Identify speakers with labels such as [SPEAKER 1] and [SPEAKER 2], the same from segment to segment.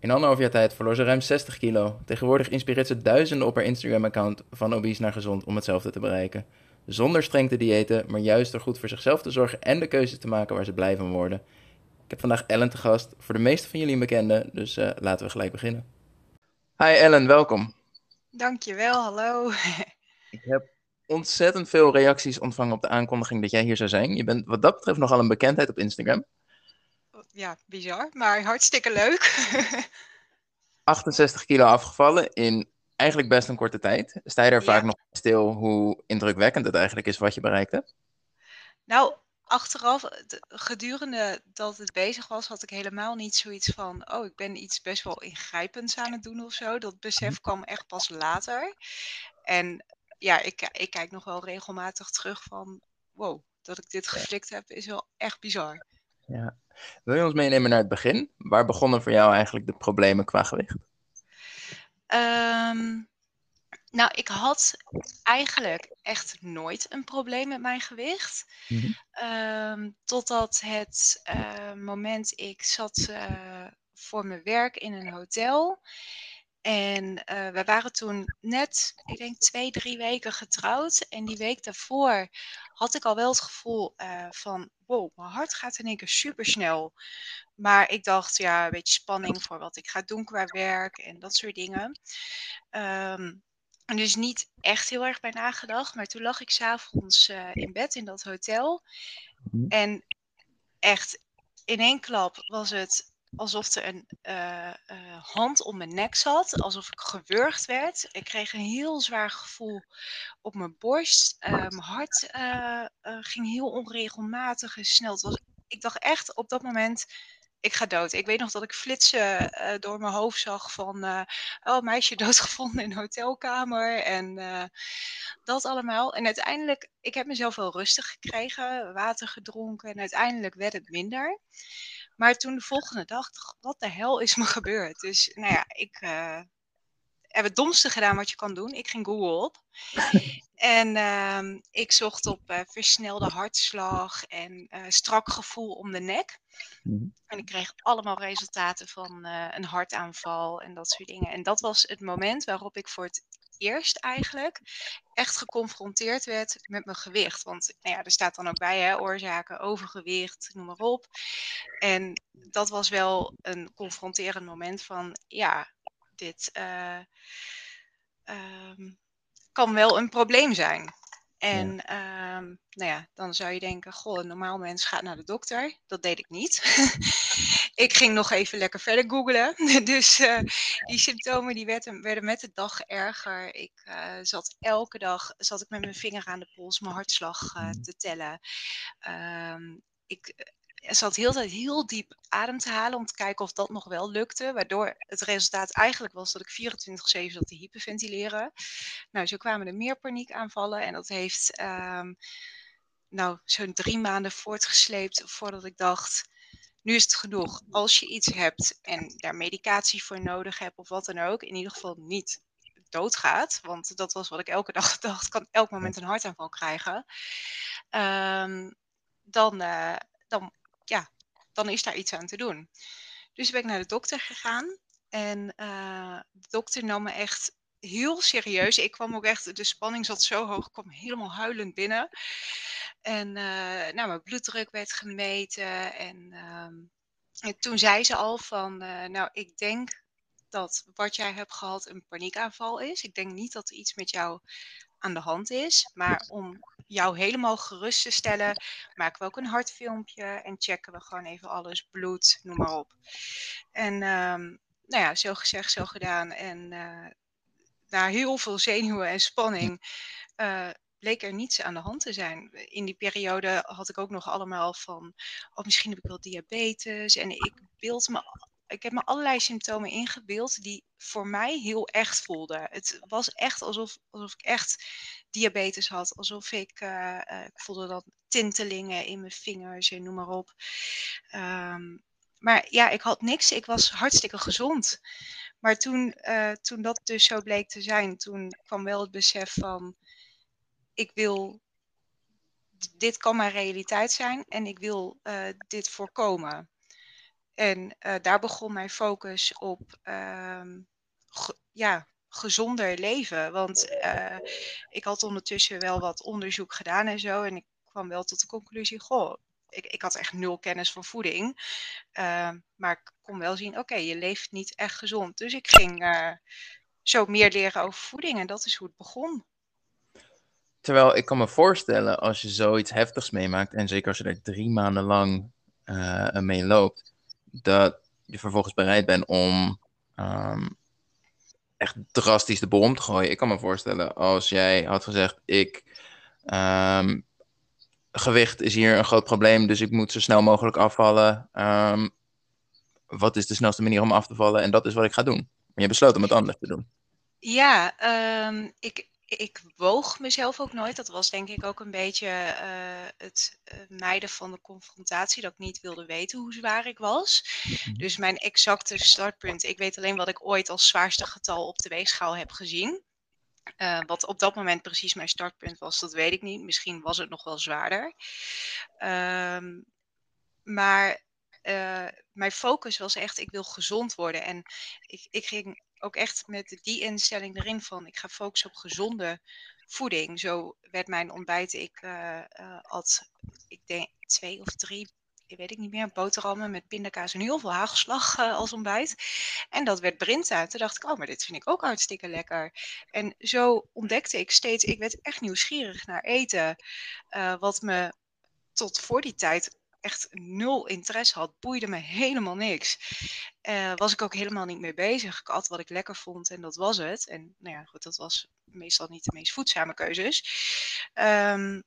[SPEAKER 1] In anderhalf jaar tijd verloor ze ruim 60 kilo. Tegenwoordig inspireert ze duizenden op haar Instagram-account van obese naar gezond om hetzelfde te bereiken. Zonder streng te diëten, maar juist door goed voor zichzelf te zorgen en de keuzes te maken waar ze blij van worden. Ik heb vandaag Ellen te gast, voor de meeste van jullie een bekende, dus uh, laten we gelijk beginnen. Hi Ellen, welkom.
[SPEAKER 2] Dankjewel, hallo.
[SPEAKER 1] Ik heb ontzettend veel reacties ontvangen op de aankondiging dat jij hier zou zijn. Je bent wat dat betreft nogal een bekendheid op Instagram.
[SPEAKER 2] Ja, bizar, maar hartstikke leuk.
[SPEAKER 1] 68 kilo afgevallen in eigenlijk best een korte tijd. Sta je daar vaak nog stil hoe indrukwekkend het eigenlijk is wat je bereikt hebt?
[SPEAKER 2] Nou, achteraf, gedurende dat het bezig was, had ik helemaal niet zoiets van: oh, ik ben iets best wel ingrijpends aan het doen of zo. Dat besef mhm. kwam echt pas later. En ja, ik, ik kijk nog wel regelmatig terug van: wow, dat ik dit geflikt heb, is wel echt bizar.
[SPEAKER 1] Ja. Wil je ons meenemen naar het begin? Waar begonnen voor jou eigenlijk de problemen qua gewicht?
[SPEAKER 2] Um, nou, ik had eigenlijk echt nooit een probleem met mijn gewicht. Mm totdat het uh, moment ik zat uh, voor mijn werk in een hotel. En uh, we waren toen net, ik denk twee, drie weken getrouwd. En die week daarvoor had ik al wel het gevoel uh, van, wow, mijn hart gaat in één keer super snel. Maar ik dacht, ja, een beetje spanning voor wat ik ga doen qua werk en dat soort dingen. Um, en dus niet echt heel erg bij nagedacht. Maar toen lag ik s'avonds uh, in bed in dat hotel. Mhm. En echt in één klap was het alsof er een uh, uh, hand om mijn nek zat. Alsof ik gewurgd werd. Ik kreeg een heel zwaar gevoel op mijn borst. mijn hart ging heel onregelmatig en snel. Ik dacht echt op dat moment ik ga dood. Ik weet nog dat ik flitsen door mijn hoofd zag van, uh, oh, meisje doodgevonden in een hotelkamer en dat allemaal. En uiteindelijk, ik heb mezelf wel rustig gekregen, water gedronken en uiteindelijk werd het minder. Maar toen de volgende dag, wat de hel is me gebeurd? Dus nou ja, ik heb het domste gedaan wat je kan doen. Ik ging Google op. En uh, ik zocht op uh, versnelde hartslag en uh, strak gevoel om de nek. Mhm. En ik kreeg allemaal resultaten van uh, een hartaanval en dat soort dingen. En dat was het moment waarop ik voor het eerst eigenlijk echt geconfronteerd werd met mijn gewicht. Want nou ja, er staat dan ook bij hè, oorzaken, overgewicht, noem maar op. En dat was wel een confronterend moment van ja, dit um, kan wel een probleem zijn. En ja. um, nou ja, dan zou je denken, goh, een normaal mens gaat naar de dokter. Dat deed ik niet. ik ging nog even lekker verder googlen. dus uh, die symptomen die werden, werden, met de dag erger. Ik uh, zat elke dag zat ik met mijn vinger aan de pols mijn hartslag uh, te tellen. Um, ik zat heel tijd heel diep adem te halen om te kijken of dat nog wel lukte. Waardoor het resultaat eigenlijk was dat ik 24-7 zat te hyperventileren. Nou, zo kwamen er meer paniekaanvallen en dat heeft um, nou, zo'n drie maanden voortgesleept voordat ik dacht, nu is het genoeg. Als je iets hebt en daar medicatie voor nodig hebt of wat dan ook, in ieder geval niet doodgaat. Want dat was wat ik elke dag dacht, kan elk moment een hartaanval krijgen. Um, dan, uh, dan ja, dan is daar iets aan te doen. Dus ben ik naar de dokter gegaan. En uh, de dokter nam me echt heel serieus. Ik kwam ook echt, de spanning zat zo hoog, ik kwam helemaal huilend binnen. En uh, nou, mijn bloeddruk werd gemeten. En, uh, en toen zei ze al van, uh, nou, ik denk dat wat jij hebt gehad een paniekaanval is. Ik denk niet dat er iets met jou aan de hand is. Maar om jou helemaal gerust te stellen, maken we ook een hartfilmpje en checken we gewoon even alles, bloed, noem maar op. En um, nou ja, zo gezegd, zo gedaan. En uh, na heel veel zenuwen en spanning uh, bleek er niets aan de hand te zijn. In die periode had ik ook nog allemaal van, oh misschien heb ik wel diabetes. En ik beeld me ik heb me allerlei symptomen ingebeeld die voor mij heel echt voelden. Het was echt alsof, alsof ik echt diabetes had. Alsof ik, uh, uh, ik voelde dat tintelingen in mijn vingers en noem maar op. Um, maar ja, ik had niks. Ik was hartstikke gezond. Maar toen, uh, toen dat dus zo bleek te zijn, toen kwam wel het besef van, ik wil, dit kan mijn realiteit zijn en ik wil dit voorkomen. En daar begon mijn focus op ehm, ja, gezonder leven. Want ik had ondertussen wel wat onderzoek gedaan en zo. En ik kwam wel tot de conclusie, goh, ik, ik had echt nul kennis van voeding. Ehm, maar ik kon wel zien, oké, je leeft niet echt gezond. Dus ik ging uh, zo meer leren over voeding en dat is hoe het begon.
[SPEAKER 1] Terwijl ik kan me voorstellen, als je zoiets heftigs meemaakt, en zeker als je er drie maanden lang mee loopt, dat je vervolgens bereid bent om ehm, echt drastisch de bom te gooien. Ik kan me voorstellen, als jij had gezegd, ik um, gewicht is hier een groot probleem, dus ik moet zo snel mogelijk afvallen. Ehm, wat is de snelste manier om af te vallen? En dat is wat ik ga doen. Maar je besloot om het anders te doen.
[SPEAKER 2] Ja, ik, ik woog mezelf ook nooit. Dat was denk ik ook een beetje uh, het uh, mijden van de confrontatie. Dat ik niet wilde weten hoe zwaar ik was. Mhm. Dus mijn exacte startpunt. Ik weet alleen wat ik ooit als zwaarste getal op de weegschaal heb gezien. Uh, wat op dat moment precies mijn startpunt was, dat weet ik niet. Misschien was het nog wel zwaarder. Um, maar mijn focus was echt, ik wil gezond worden. En ik, ik ging ook echt met die instelling erin van, ik ga focussen op gezonde voeding. Zo werd mijn ontbijt, ik uh, ik denk, twee of drie weet ik niet meer, boterhammen met pindakaas en heel veel hagelslag uh, als ontbijt. En dat werd Brinta. Toen dacht ik, oh, maar dit vind ik ook hartstikke lekker. En zo ontdekte ik steeds, ik werd echt nieuwsgierig naar eten. Wat me tot voor die tijd echt nul interesse had, boeide me helemaal niks. Uh, was ik ook helemaal niet mee bezig. Ik at wat ik lekker vond en dat was het. En nou ja, goed, dat was meestal niet de meest voedzame keuzes. Um,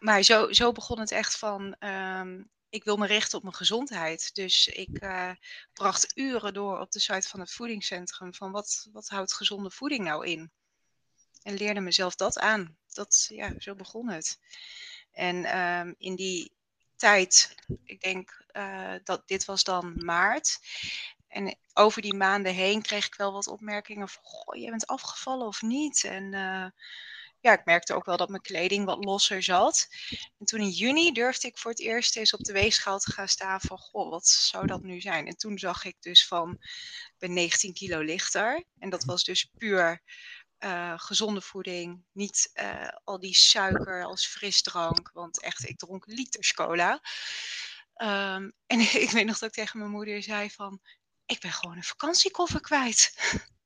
[SPEAKER 2] maar zo, zo begon het echt van, um, ik wil me richten op mijn gezondheid. Dus ik uh, bracht uren door op de site van het voedingscentrum van wat, wat houdt gezonde voeding nou in? En leerde mezelf dat aan. Dat, ja, zo begon het. En um, in die tijd, ik denk uh, dat dit was dan maart. En over die maanden heen kreeg ik wel wat opmerkingen van, goh, je bent afgevallen of niet? En uh, ja, ik merkte ook wel dat mijn kleding wat losser zat. En toen in juni durfde ik voor het eerst eens op de weegschaal te gaan staan van, goh, wat zou dat nu zijn? En toen zag ik dus van, ik ben 19 kilo lichter. En dat was dus puur uh, gezonde voeding, niet uh, al die suiker als frisdrank, want echt, ik dronk liters cola. Um, en ik weet nog dat ik tegen mijn moeder zei van, ik ben gewoon een vakantiekoffer kwijt.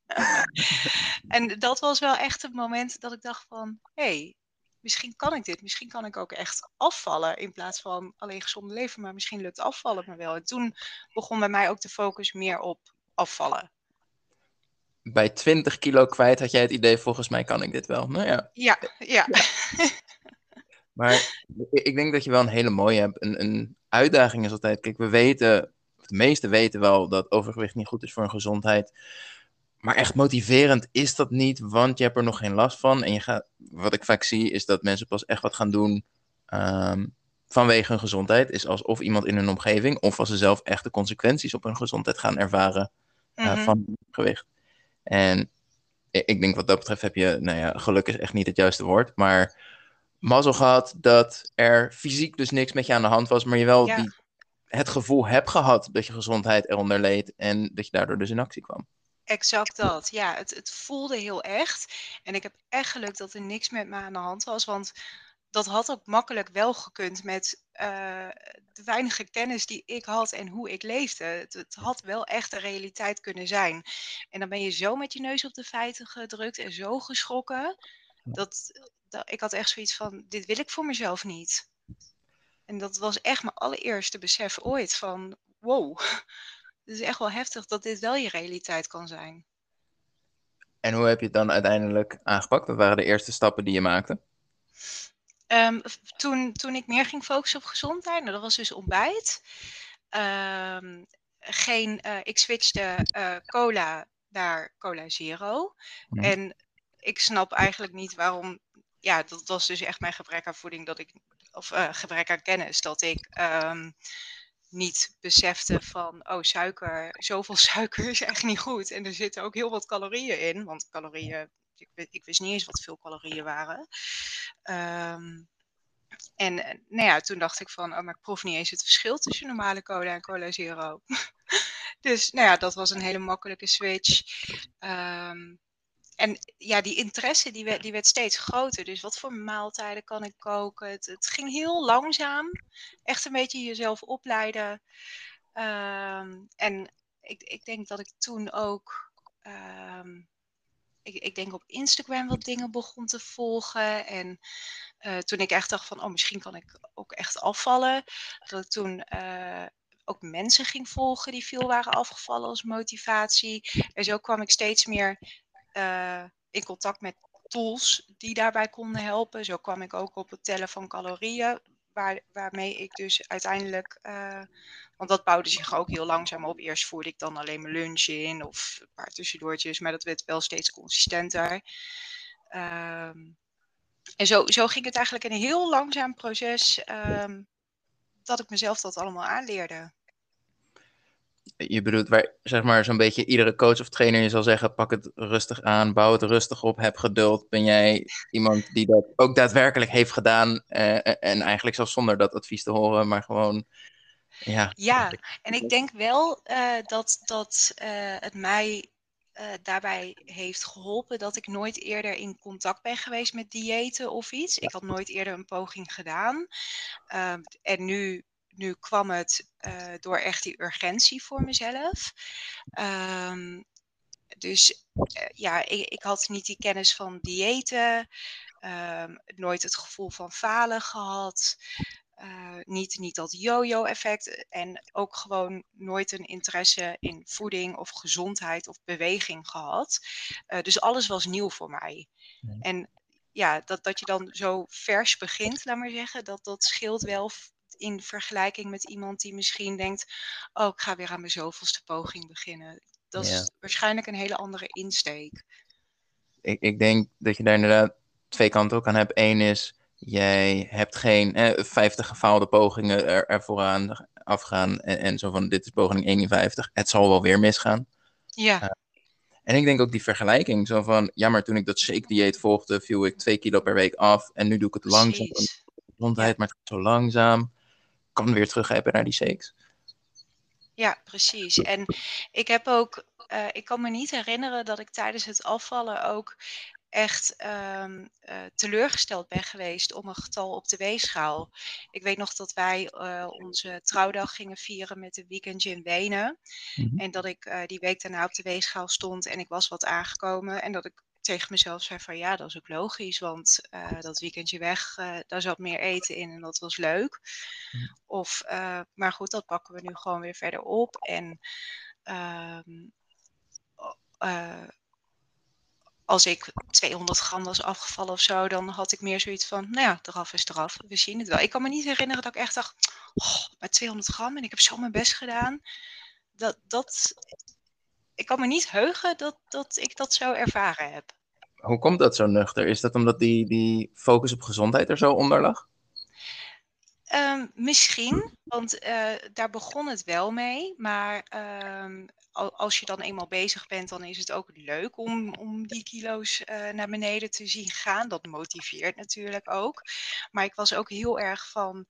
[SPEAKER 2] en dat was wel echt het moment dat ik dacht van, hé, hey, misschien kan ik dit. Misschien kan ik ook echt afvallen in plaats van alleen gezond leven, maar misschien lukt afvallen me wel. En toen begon bij mij ook de focus meer op afvallen.
[SPEAKER 1] Bij 20 kilo kwijt had jij het idee, volgens mij kan ik dit wel. Nou ja.
[SPEAKER 2] Ja, ja.
[SPEAKER 1] maar ik denk dat je wel een hele mooie hebt. Een, een uitdaging is altijd, kijk, we weten, de meesten weten wel dat overgewicht niet goed is voor een gezondheid. Maar echt motiverend is dat niet, want je hebt er nog geen last van. En je gaat, wat ik vaak zie, is dat mensen pas echt wat gaan doen um, vanwege hun gezondheid. Is alsof iemand in hun omgeving, of als ze zelf echt de consequenties op hun gezondheid gaan ervaren uh, mm -hmm. van gewicht. En ik denk wat dat betreft heb je, nou ja, geluk is echt niet het juiste woord, maar mazzel gehad dat er fysiek dus niks met je aan de hand was, maar je wel ja. die, het gevoel hebt gehad dat je gezondheid eronder leed en dat je daardoor dus in actie kwam.
[SPEAKER 2] Exact dat. Ja, het, het voelde heel echt. En ik heb echt geluk dat er niks met me aan de hand was. Want dat had ook makkelijk wel gekund met uh, de weinige kennis die ik had en hoe ik leefde. Het, het, had wel echt een realiteit kunnen zijn. En dan ben je zo met je neus op de feiten gedrukt en zo geschrokken. Dat, dat ik had echt zoiets van: dit wil ik voor mezelf niet. En dat was echt mijn allereerste besef ooit van: wow, het is echt wel heftig dat dit wel je realiteit kan zijn.
[SPEAKER 1] En hoe heb je het dan uiteindelijk aangepakt? Wat waren de eerste stappen die je maakte?
[SPEAKER 2] Um, toen, toen ik meer ging focussen op gezondheid, nou, dat was dus ontbijt. Um, geen, uh, ik switchte uh, cola naar cola zero. Ja. En ik snap eigenlijk niet waarom. Ja, dat was dus echt mijn gebrek aan voeding dat ik. Of uh, gebrek aan kennis. Dat ik um, niet besefte van, oh, suiker, zoveel suiker is echt niet goed. En er zitten ook heel wat calorieën in, want calorieën, ik, ik wist niet eens wat veel calorieën waren. Um, en nou ja, toen dacht ik van, oh, maar ik proef niet eens het verschil tussen normale cola en cola zero. Dus nou ja, dat was een hele makkelijke switch. Ehm, en ja, die interesse die werd, steeds groter. Dus wat voor maaltijden kan ik koken? Het, het ging heel langzaam. Echt een beetje jezelf opleiden. Ehm, en ik, ik denk dat ik toen ook. Ehm, ik, ik denk op Instagram wat dingen begon te volgen. En uh, toen ik echt dacht van, oh, misschien kan ik ook echt afvallen. Dat ik toen uh, ook mensen ging volgen die veel waren afgevallen als motivatie. En zo kwam ik steeds meer uh, in contact met tools die daarbij konden helpen. Zo kwam ik ook op het tellen van calorieën, waar, waarmee ik dus uiteindelijk, uh, want dat bouwde zich ook heel langzaam op. Eerst voerde ik dan alleen mijn lunch in of een paar tussendoortjes, maar dat werd wel steeds consistenter. Um, en zo, zo ging het eigenlijk een heel langzaam proces um, dat ik mezelf dat allemaal aanleerde
[SPEAKER 1] je bedoelt waar, zeg maar, zo'n beetje iedere coach of trainer je zal zeggen: pak het rustig aan, bouw het rustig op, heb geduld. Ben jij iemand die dat ook daadwerkelijk heeft gedaan eh, en eigenlijk zelfs zonder dat advies te horen, maar gewoon. Ja,
[SPEAKER 2] ja en ik denk wel uh, dat, dat uh, het mij uh, daarbij heeft geholpen dat ik nooit eerder in contact ben geweest met diëten of iets. Ik had nooit eerder een poging gedaan. Uh, en nu nu kwam het uh, door echt die urgentie voor mezelf. Um, dus uh, ja, ik, ik, had niet die kennis van diëten, um, nooit het gevoel van falen gehad. Uh, niet, niet dat yo-yo-effect en ook gewoon nooit een interesse in voeding of gezondheid of beweging gehad. dus alles was nieuw voor mij. Nee. En ja, dat, dat je dan zo vers begint, laat maar zeggen, dat, dat scheelt wel in vergelijking met iemand die misschien denkt: Oh, ik ga weer aan mijn zoveelste poging beginnen. Dat ja. is waarschijnlijk een hele andere insteek.
[SPEAKER 1] Ik, ik denk dat je daar inderdaad twee kanten ook aan hebt. Eén is, jij hebt geen eh, 50 gefaalde pogingen er, er vooraan afgaan. En, en, zo van: Dit is poging 51. Het zal wel weer misgaan.
[SPEAKER 2] Ja. Uh,
[SPEAKER 1] en ik denk ook die vergelijking, zo van, ja, maar toen ik dat shake-dieet volgde, viel ik twee kilo per week af. En nu doe ik het langzaam. Gezondheid, maar het gaat zo langzaam kan weer teruggrijpen naar die shakes.
[SPEAKER 2] Ja, precies. En ik heb ook, uh, ik kan me niet herinneren dat ik tijdens het afvallen ook echt um, uh, teleurgesteld ben geweest om een getal op de weegschaal. Ik weet nog dat wij uh, onze trouwdag gingen vieren met een weekendje in Wenen. Mm -hmm. En dat ik uh, die week daarna op de weegschaal stond en ik was wat aangekomen. En dat ik tegen mezelf zei van ja, dat is ook logisch, want uh, dat weekendje weg, uh, daar zat meer eten in en dat was leuk. Of, uh, maar goed, dat pakken we nu gewoon weer verder op. En um, als ik 200 gram was afgevallen of zo, dan had ik meer zoiets van, nou ja, eraf is eraf, we zien het wel. Ik kan me niet herinneren dat ik echt dacht, oh, maar 200 gram en ik heb zo mijn best gedaan. Dat, dat, ik kan me niet heugen dat, dat ik dat zo ervaren heb.
[SPEAKER 1] Hoe komt dat zo nuchter? Is dat omdat die, die focus op gezondheid er zo onder lag?
[SPEAKER 2] Um, misschien, want uh, daar begon het wel mee. Maar um, als je dan eenmaal bezig bent, dan is het ook leuk om, om die kilo's uh, naar beneden te zien gaan. Dat motiveert natuurlijk ook. Maar ik was ook heel erg van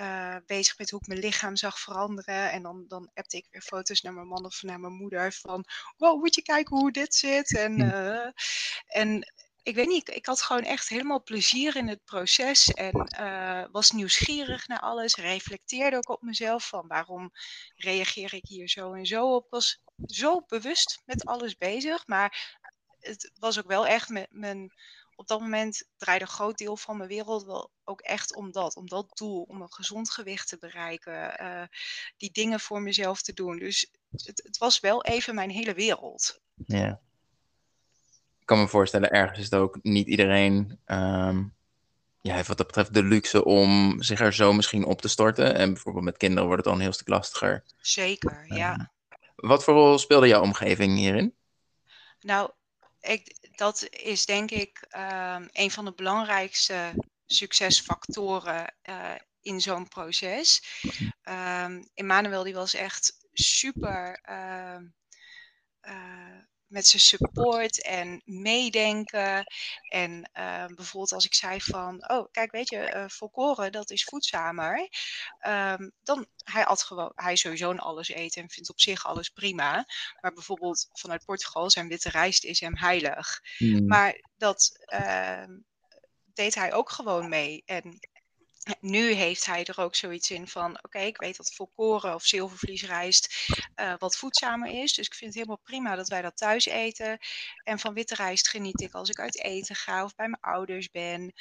[SPEAKER 2] uh, bezig met hoe ik mijn lichaam zag veranderen. En dan, dan appte ik weer foto's naar mijn man of naar mijn moeder van... Wow, moet je kijken hoe dit zit? En, uh, en ik weet niet, ik, ik, had gewoon echt helemaal plezier in het proces. En uh, was nieuwsgierig naar alles. Reflecteerde ook op mezelf van waarom reageer ik hier zo en zo op. was zo bewust met alles bezig. Maar het was ook wel echt met mijn op dat moment draaide een groot deel van mijn wereld wel ook echt om dat. Om dat doel, om een gezond gewicht te bereiken. Uh, die dingen voor mezelf te doen. Dus het, het, was wel even mijn hele wereld.
[SPEAKER 1] Ja. Ik kan me voorstellen, ergens is het ook niet iedereen... Um, ja, heeft wat dat betreft de luxe om zich er zo misschien op te storten. En bijvoorbeeld met kinderen wordt het al een heel stuk lastiger.
[SPEAKER 2] Zeker, ja. Um,
[SPEAKER 1] wat voor rol speelde jouw omgeving hierin?
[SPEAKER 2] Nou, ik, dat is denk ik um, een van de belangrijkste succesfactoren uh, in zo'n proces. Um, Emmanuel die was echt super uh, uh, met zijn support en meedenken. En uh, bijvoorbeeld als ik zei van, oh kijk weet je, uh, volkoren dat is voedzamer. Um, dan hij at gewoon, hij sowieso een alles eten en vindt op zich alles prima. Maar bijvoorbeeld vanuit Portugal zijn witte rijst is hem heilig. Mm. Maar dat uh, deed hij ook gewoon mee. En nu heeft hij er ook zoiets in van: oké, ik weet dat volkoren of zilvervliesrijst uh, wat voedzamer is. Dus ik vind het helemaal prima dat wij dat thuis eten. En van witte rijst geniet ik als ik uit eten ga of bij mijn ouders ben.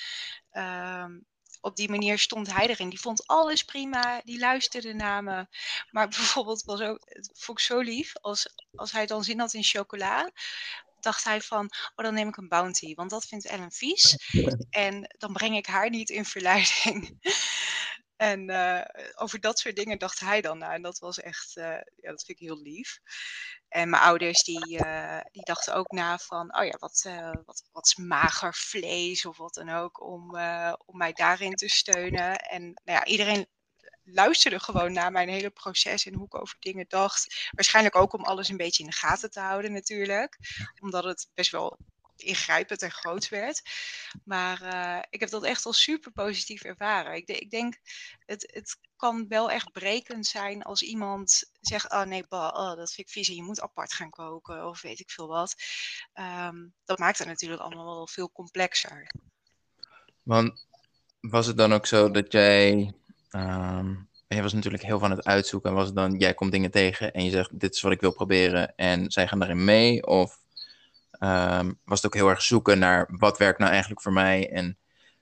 [SPEAKER 2] Um, op die manier stond hij erin. Die vond alles prima, die luisterde naar me. Maar bijvoorbeeld was ook, het vond ik zo lief, als, als hij dan zin had in chocola, dacht hij van, oh dan neem ik een bounty, want dat vindt Ellen vies. En dan breng ik haar niet in verleiding. en uh, over dat soort dingen dacht hij dan na. En dat was echt, uh, ja, dat vind ik heel lief. En mijn ouders die, uh, die dachten ook na van, oh ja, wat, wat, wat is mager vlees of wat dan ook, om, om mij daarin te steunen. En nou ja, iedereen luisterde gewoon naar mijn hele proces en hoe ik over dingen dacht. Waarschijnlijk ook om alles een beetje in de gaten te houden natuurlijk. Omdat het best wel ingrijpend en groot werd. Maar uh, ik heb dat echt al super positief ervaren. Ik, ik denk, het, het kan wel echt brekend zijn als iemand zegt, oh nee, bah, oh, dat vind ik vies en je moet apart gaan koken of weet ik veel wat. Um, dat maakt het natuurlijk allemaal wel veel complexer.
[SPEAKER 1] Want was het dan ook zo dat jij Um, jij was natuurlijk heel van het uitzoeken. En was het dan, jij komt dingen tegen en je zegt, dit is wat ik wil proberen. En zij gaan daarin mee? Of um, was het ook heel erg zoeken naar, wat werkt nou eigenlijk voor mij? En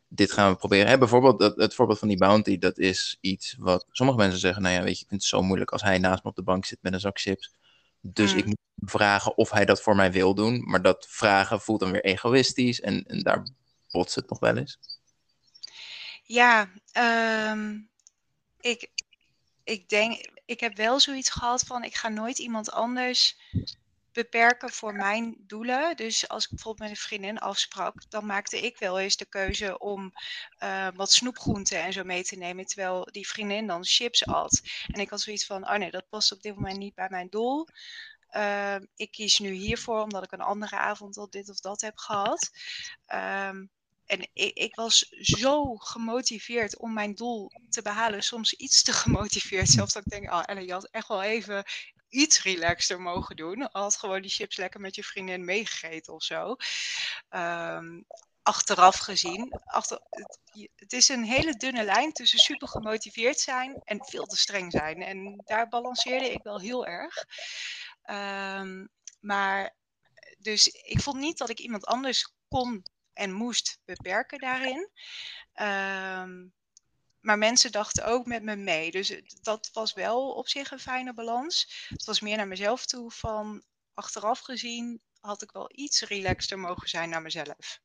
[SPEAKER 1] dit gaan we proberen. Hè, bijvoorbeeld, het, het voorbeeld van die bounty, dat is iets wat sommige mensen zeggen, nou ja, weet je, ik vind het zo moeilijk als hij naast me op de bank zit met een zak chips. Dus mm. ik moet vragen of hij dat voor mij wil doen. Maar dat vragen voelt dan weer egoïstisch en, en daar botst het nog wel eens.
[SPEAKER 2] Ja, um, ik, ik denk, ik heb wel zoiets gehad van, ik ga nooit iemand anders beperken voor mijn doelen. Dus als ik bijvoorbeeld met een vriendin afsprak, dan maakte ik wel eens de keuze om uh, wat snoepgroenten en zo mee te nemen, terwijl die vriendin dan chips at. En ik had zoiets van, oh nee, dat past op dit moment niet bij mijn doel. Uh, ik kies nu hiervoor omdat ik een andere avond al dit of dat heb gehad. Um, en ik, ik, was zo gemotiveerd om mijn doel te behalen. Soms iets te gemotiveerd. Zelfs dat ik denk, oh Ellen, je had echt wel even iets relaxter mogen doen. Had gewoon die chips lekker met je vriendin meegegeten of zo. Um, achteraf gezien. Achter, het, is een hele dunne lijn tussen super gemotiveerd zijn en veel te streng zijn. En daar balanceerde ik wel heel erg. Um, maar dus ik vond niet dat ik iemand anders kon en moest beperken daarin. Um, maar mensen dachten ook met me mee. Dus dat was wel op zich een fijne balans. Het was meer naar mezelf toe van achteraf gezien had ik wel iets relaxter mogen zijn naar mezelf.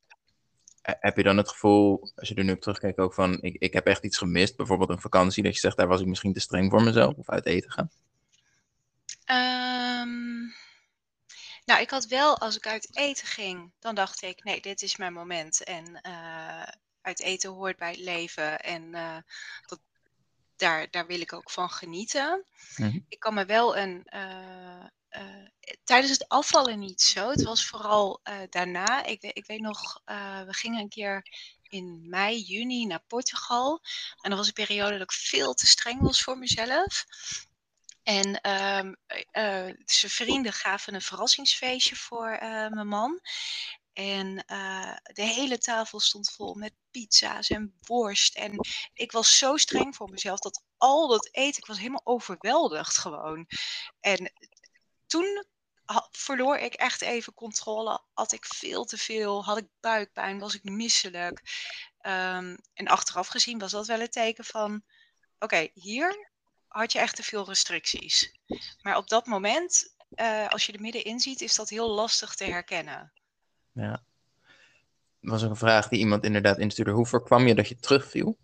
[SPEAKER 1] Heb je dan het gevoel, als je er nu op terugkijkt, ook van ik, ik heb echt iets gemist? Bijvoorbeeld een vakantie, dat je zegt, daar was ik misschien te streng voor mezelf of uit eten gaan?
[SPEAKER 2] Um, nou, ik had wel, als ik uit eten ging, dan dacht ik, nee, dit is mijn moment. En uh, uit eten hoort bij het leven. En uh, dat, daar, daar wil ik ook van genieten. Mm-hmm. Ik kan me wel een. Uh, tijdens het afvallen niet zo. Het was vooral daarna. Ik, ik weet nog, we gingen een keer in mei, juni naar Portugal. En dat was een periode dat ik veel te streng was voor mezelf. En um, uh, zijn vrienden gaven een verrassingsfeestje voor uh, mijn man. En de hele tafel stond vol met pizza's en worst. En ik was zo streng voor mezelf dat al dat eten, ik was helemaal overweldigd gewoon. En toen verloor ik echt even controle. Had ik veel te veel, had ik buikpijn, was ik misselijk. Um, en achteraf gezien was dat wel een teken van: oké, hier had je echt te veel restricties. Maar op dat moment, uh, als je er middenin ziet, is dat heel lastig te herkennen.
[SPEAKER 1] Ja. Dat was ook een vraag die iemand inderdaad instuurde. Hoe voorkwam je dat je terugviel?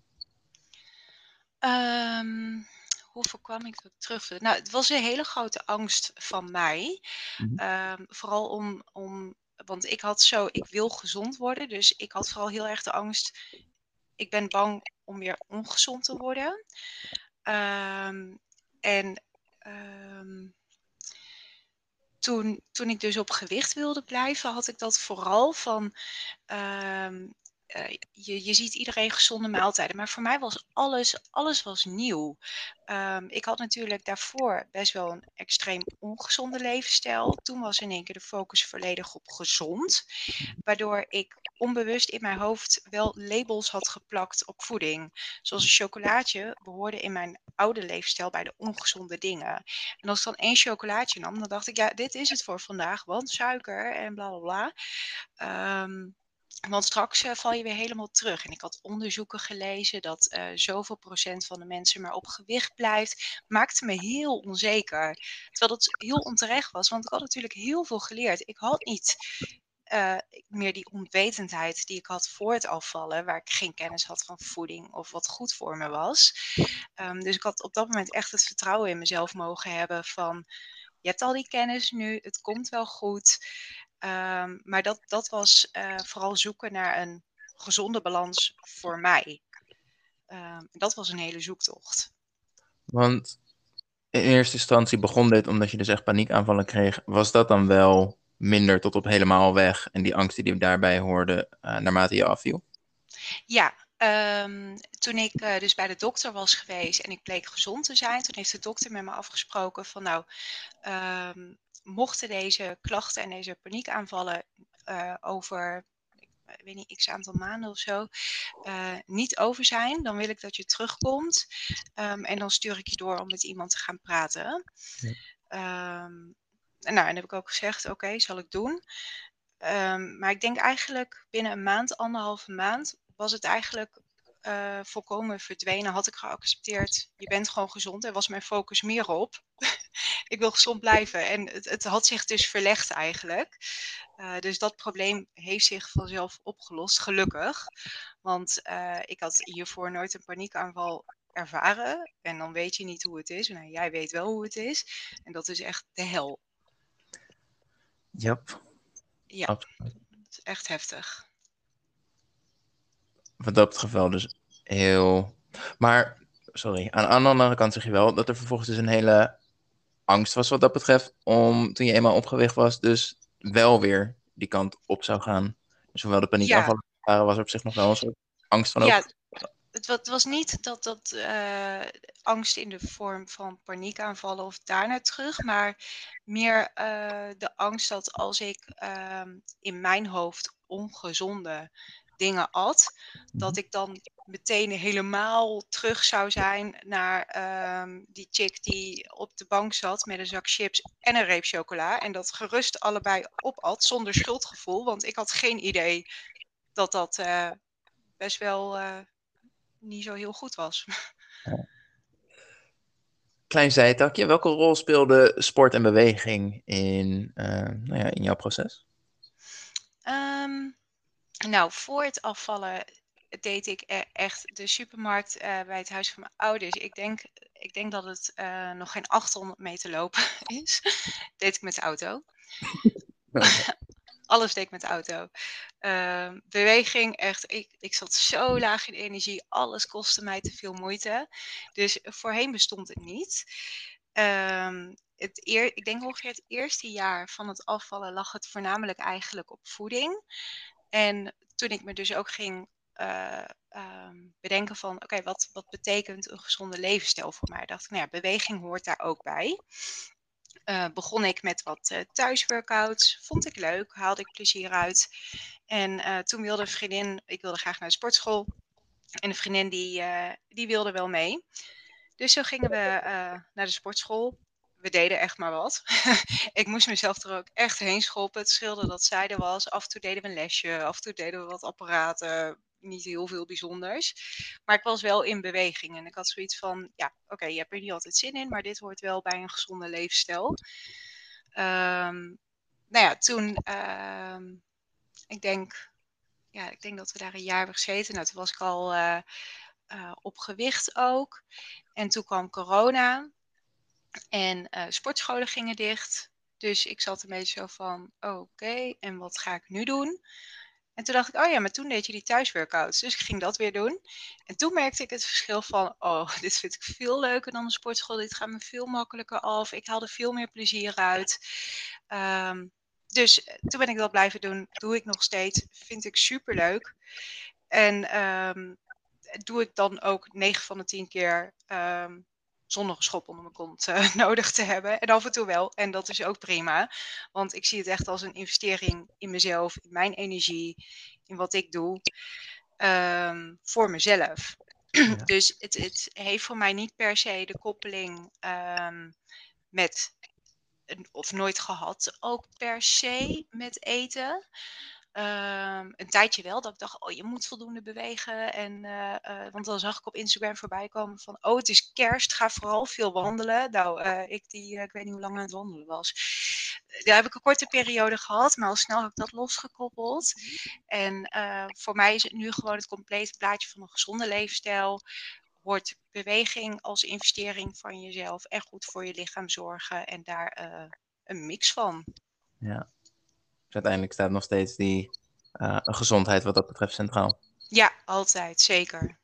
[SPEAKER 2] Um, hoe voorkwam ik dat ik terugviel? Nou, het was een hele grote angst van mij. Mm -hmm. um, vooral om, om, want ik had zo, ik wil gezond worden. Dus ik had vooral heel erg de angst. Ik ben bang om weer ongezond te worden. Um, en um, toen, toen ik dus op gewicht wilde blijven, had ik dat vooral van. ehm, eh, je, je ziet iedereen gezonde maaltijden, maar voor mij was alles, alles was nieuw. Ehm, ik had natuurlijk daarvoor best wel een extreem ongezonde levensstijl. Toen was in één keer de focus volledig op gezond, waardoor ik onbewust in mijn hoofd wel labels had geplakt op voeding. Zoals een chocolaatje behoorde in mijn oude levensstijl bij de ongezonde dingen. En als ik dan één chocolaatje nam, dan dacht ik, ja, dit is het voor vandaag, want suiker en bla bla bla. Ehm, want straks uh, val je weer helemaal terug. En ik had onderzoeken gelezen dat uh, zoveel procent van de mensen maar op gewicht blijft. Maakte me heel onzeker. Terwijl dat heel onterecht was, want ik had natuurlijk heel veel geleerd. Ik had niet uh, meer die onwetendheid die ik had voor het afvallen, waar ik geen kennis had van voeding of wat goed voor me was. Um, dus ik had op dat moment echt het vertrouwen in mezelf mogen hebben van, je hebt al die kennis nu, het komt wel goed. Um, maar dat, dat was uh, vooral zoeken naar een gezonde balans voor mij. Um, dat was een hele zoektocht.
[SPEAKER 1] Want in eerste instantie begon dit omdat je dus echt paniekaanvallen kreeg. Was dat dan wel minder tot op helemaal weg en die angsten die daarbij hoorden uh, naarmate je afviel?
[SPEAKER 2] Ja, um, toen ik uh, dus bij de dokter was geweest en ik bleek gezond te zijn, toen heeft de dokter met me afgesproken van nou, um, mochten deze klachten en deze paniekaanvallen uh, over ik weet niet, x aantal maanden of zo, uh, niet over zijn, dan wil ik dat je terugkomt. Um, en dan stuur ik je door om met iemand te gaan praten. Ja. Nou, en heb ik ook gezegd, oké, okay, zal ik doen. Maar ik denk eigenlijk binnen een maand, anderhalve maand, was het eigenlijk uh, volkomen verdwenen. Had ik geaccepteerd, je bent gewoon gezond. En was mijn focus meer op. ik wil gezond blijven. En het, het, had zich dus verlegd eigenlijk. Uh, dus dat probleem heeft zich vanzelf opgelost, gelukkig. Want uh, ik had hiervoor nooit een paniekaanval ervaren. En dan weet je niet hoe het is. Nou, jij weet wel hoe het is. En dat is echt de hel.
[SPEAKER 1] Yep.
[SPEAKER 2] Ja, het is echt heftig.
[SPEAKER 1] Wat dat geval dus heel... Maar, sorry, aan de andere kant zeg je wel dat er vervolgens dus een hele angst was wat dat betreft, om toen je eenmaal opgewicht was, dus wel weer die kant op zou gaan. Dus hoewel de paniekaanvallen ja. waren, was er op zich nog wel een soort angst van
[SPEAKER 2] ja, het, het was niet dat dat uh, angst in de vorm van paniekaanvallen of daarna terug, maar meer uh, de angst dat als ik uh, in mijn hoofd ongezonde dingen at, dat ik dan meteen helemaal terug zou zijn naar um, die chick die op de bank zat met een zak chips en een reep chocola. En dat gerust allebei opat zonder schuldgevoel, want ik had geen idee dat dat uh, best wel uh, niet zo heel goed was.
[SPEAKER 1] Klein zijtakje, welke rol speelde sport en beweging in, uh, nou ja, in jouw proces?
[SPEAKER 2] Um, nou, voor het afvallen deed ik e-, echt de supermarkt uh, bij het huis van mijn ouders. Ik denk, ik denk dat het uh, nog geen 800 meter lopen is. deed ik met de auto. Alles deed ik met de auto. Uh, beweging, echt. Ik, ik zat zo laag in energie. Alles kostte mij te veel moeite. Dus voorheen bestond het niet. Um, het eer, ik denk ongeveer het eerste jaar van het afvallen lag het voornamelijk eigenlijk op voeding. En toen ik me dus ook ging uh, um, bedenken van, oké, wat, wat betekent een gezonde levensstijl voor mij? Dacht ik, nou ja, beweging hoort daar ook bij. Uh, begon ik met wat uh, thuisworkouts, vond ik leuk, haalde ik plezier uit. En toen wilde een vriendin, ik wilde graag naar de sportschool. En een vriendin die, die wilde wel mee. Dus zo gingen we naar de sportschool we deden echt maar wat. ik moest mezelf er ook echt heen schoppen. Het scheelde dat zij er was. Af en toe deden we een lesje, af en toe deden we wat apparaten. Niet heel veel bijzonders. Maar ik was wel in beweging. En ik had zoiets van, ja, oké, je hebt er niet altijd zin in, maar dit hoort wel bij een gezonde levensstijl. Um, nou ja, toen, um, ik denk, ja, ik denk dat we daar een jaar hebben gezeten. Nou, toen was ik al uh, uh, op gewicht ook. En toen kwam corona. En uh, sportscholen gingen dicht. Dus ik zat een beetje zo van, oké, en wat ga ik nu doen? En toen dacht ik, oh ja, maar toen deed je die thuisworkouts. Dus ik ging dat weer doen. En toen merkte ik het verschil van, oh, dit vind ik veel leuker dan de sportschool. Dit gaat me veel makkelijker af. Ik haal er veel meer plezier uit. Ehm, dus eh, toen ben ik dat blijven doen. Doe ik nog steeds. Vind ik super leuk. En um, doe ik dan ook 9 van de 10 keer um, zonder een schop onder mijn kont uh, nodig te hebben. En af en toe wel. En dat is ook prima. Want ik zie het echt als een investering in mezelf, in mijn energie, in wat ik doe. Um, voor mezelf. Ja. Dus het, het, heeft voor mij niet per se de koppeling um, met, of nooit gehad, ook per se met eten. Um, een tijdje wel, dat ik dacht, oh, je moet voldoende bewegen. En, uh, uh, want dan zag ik op Instagram voorbij komen van, oh, het is kerst, ga vooral veel wandelen. Nou, uh, ik die, ik weet niet hoe lang aan het wandelen was. Daar heb ik een korte periode gehad, maar al snel heb ik dat losgekoppeld. En voor mij is het nu gewoon het complete plaatje van een gezonde leefstijl. Wordt beweging als investering van jezelf en goed voor je lichaam zorgen en daar een mix van.
[SPEAKER 1] Ja, uiteindelijk staat nog steeds die uh, gezondheid wat dat betreft centraal.
[SPEAKER 2] Ja, altijd, zeker.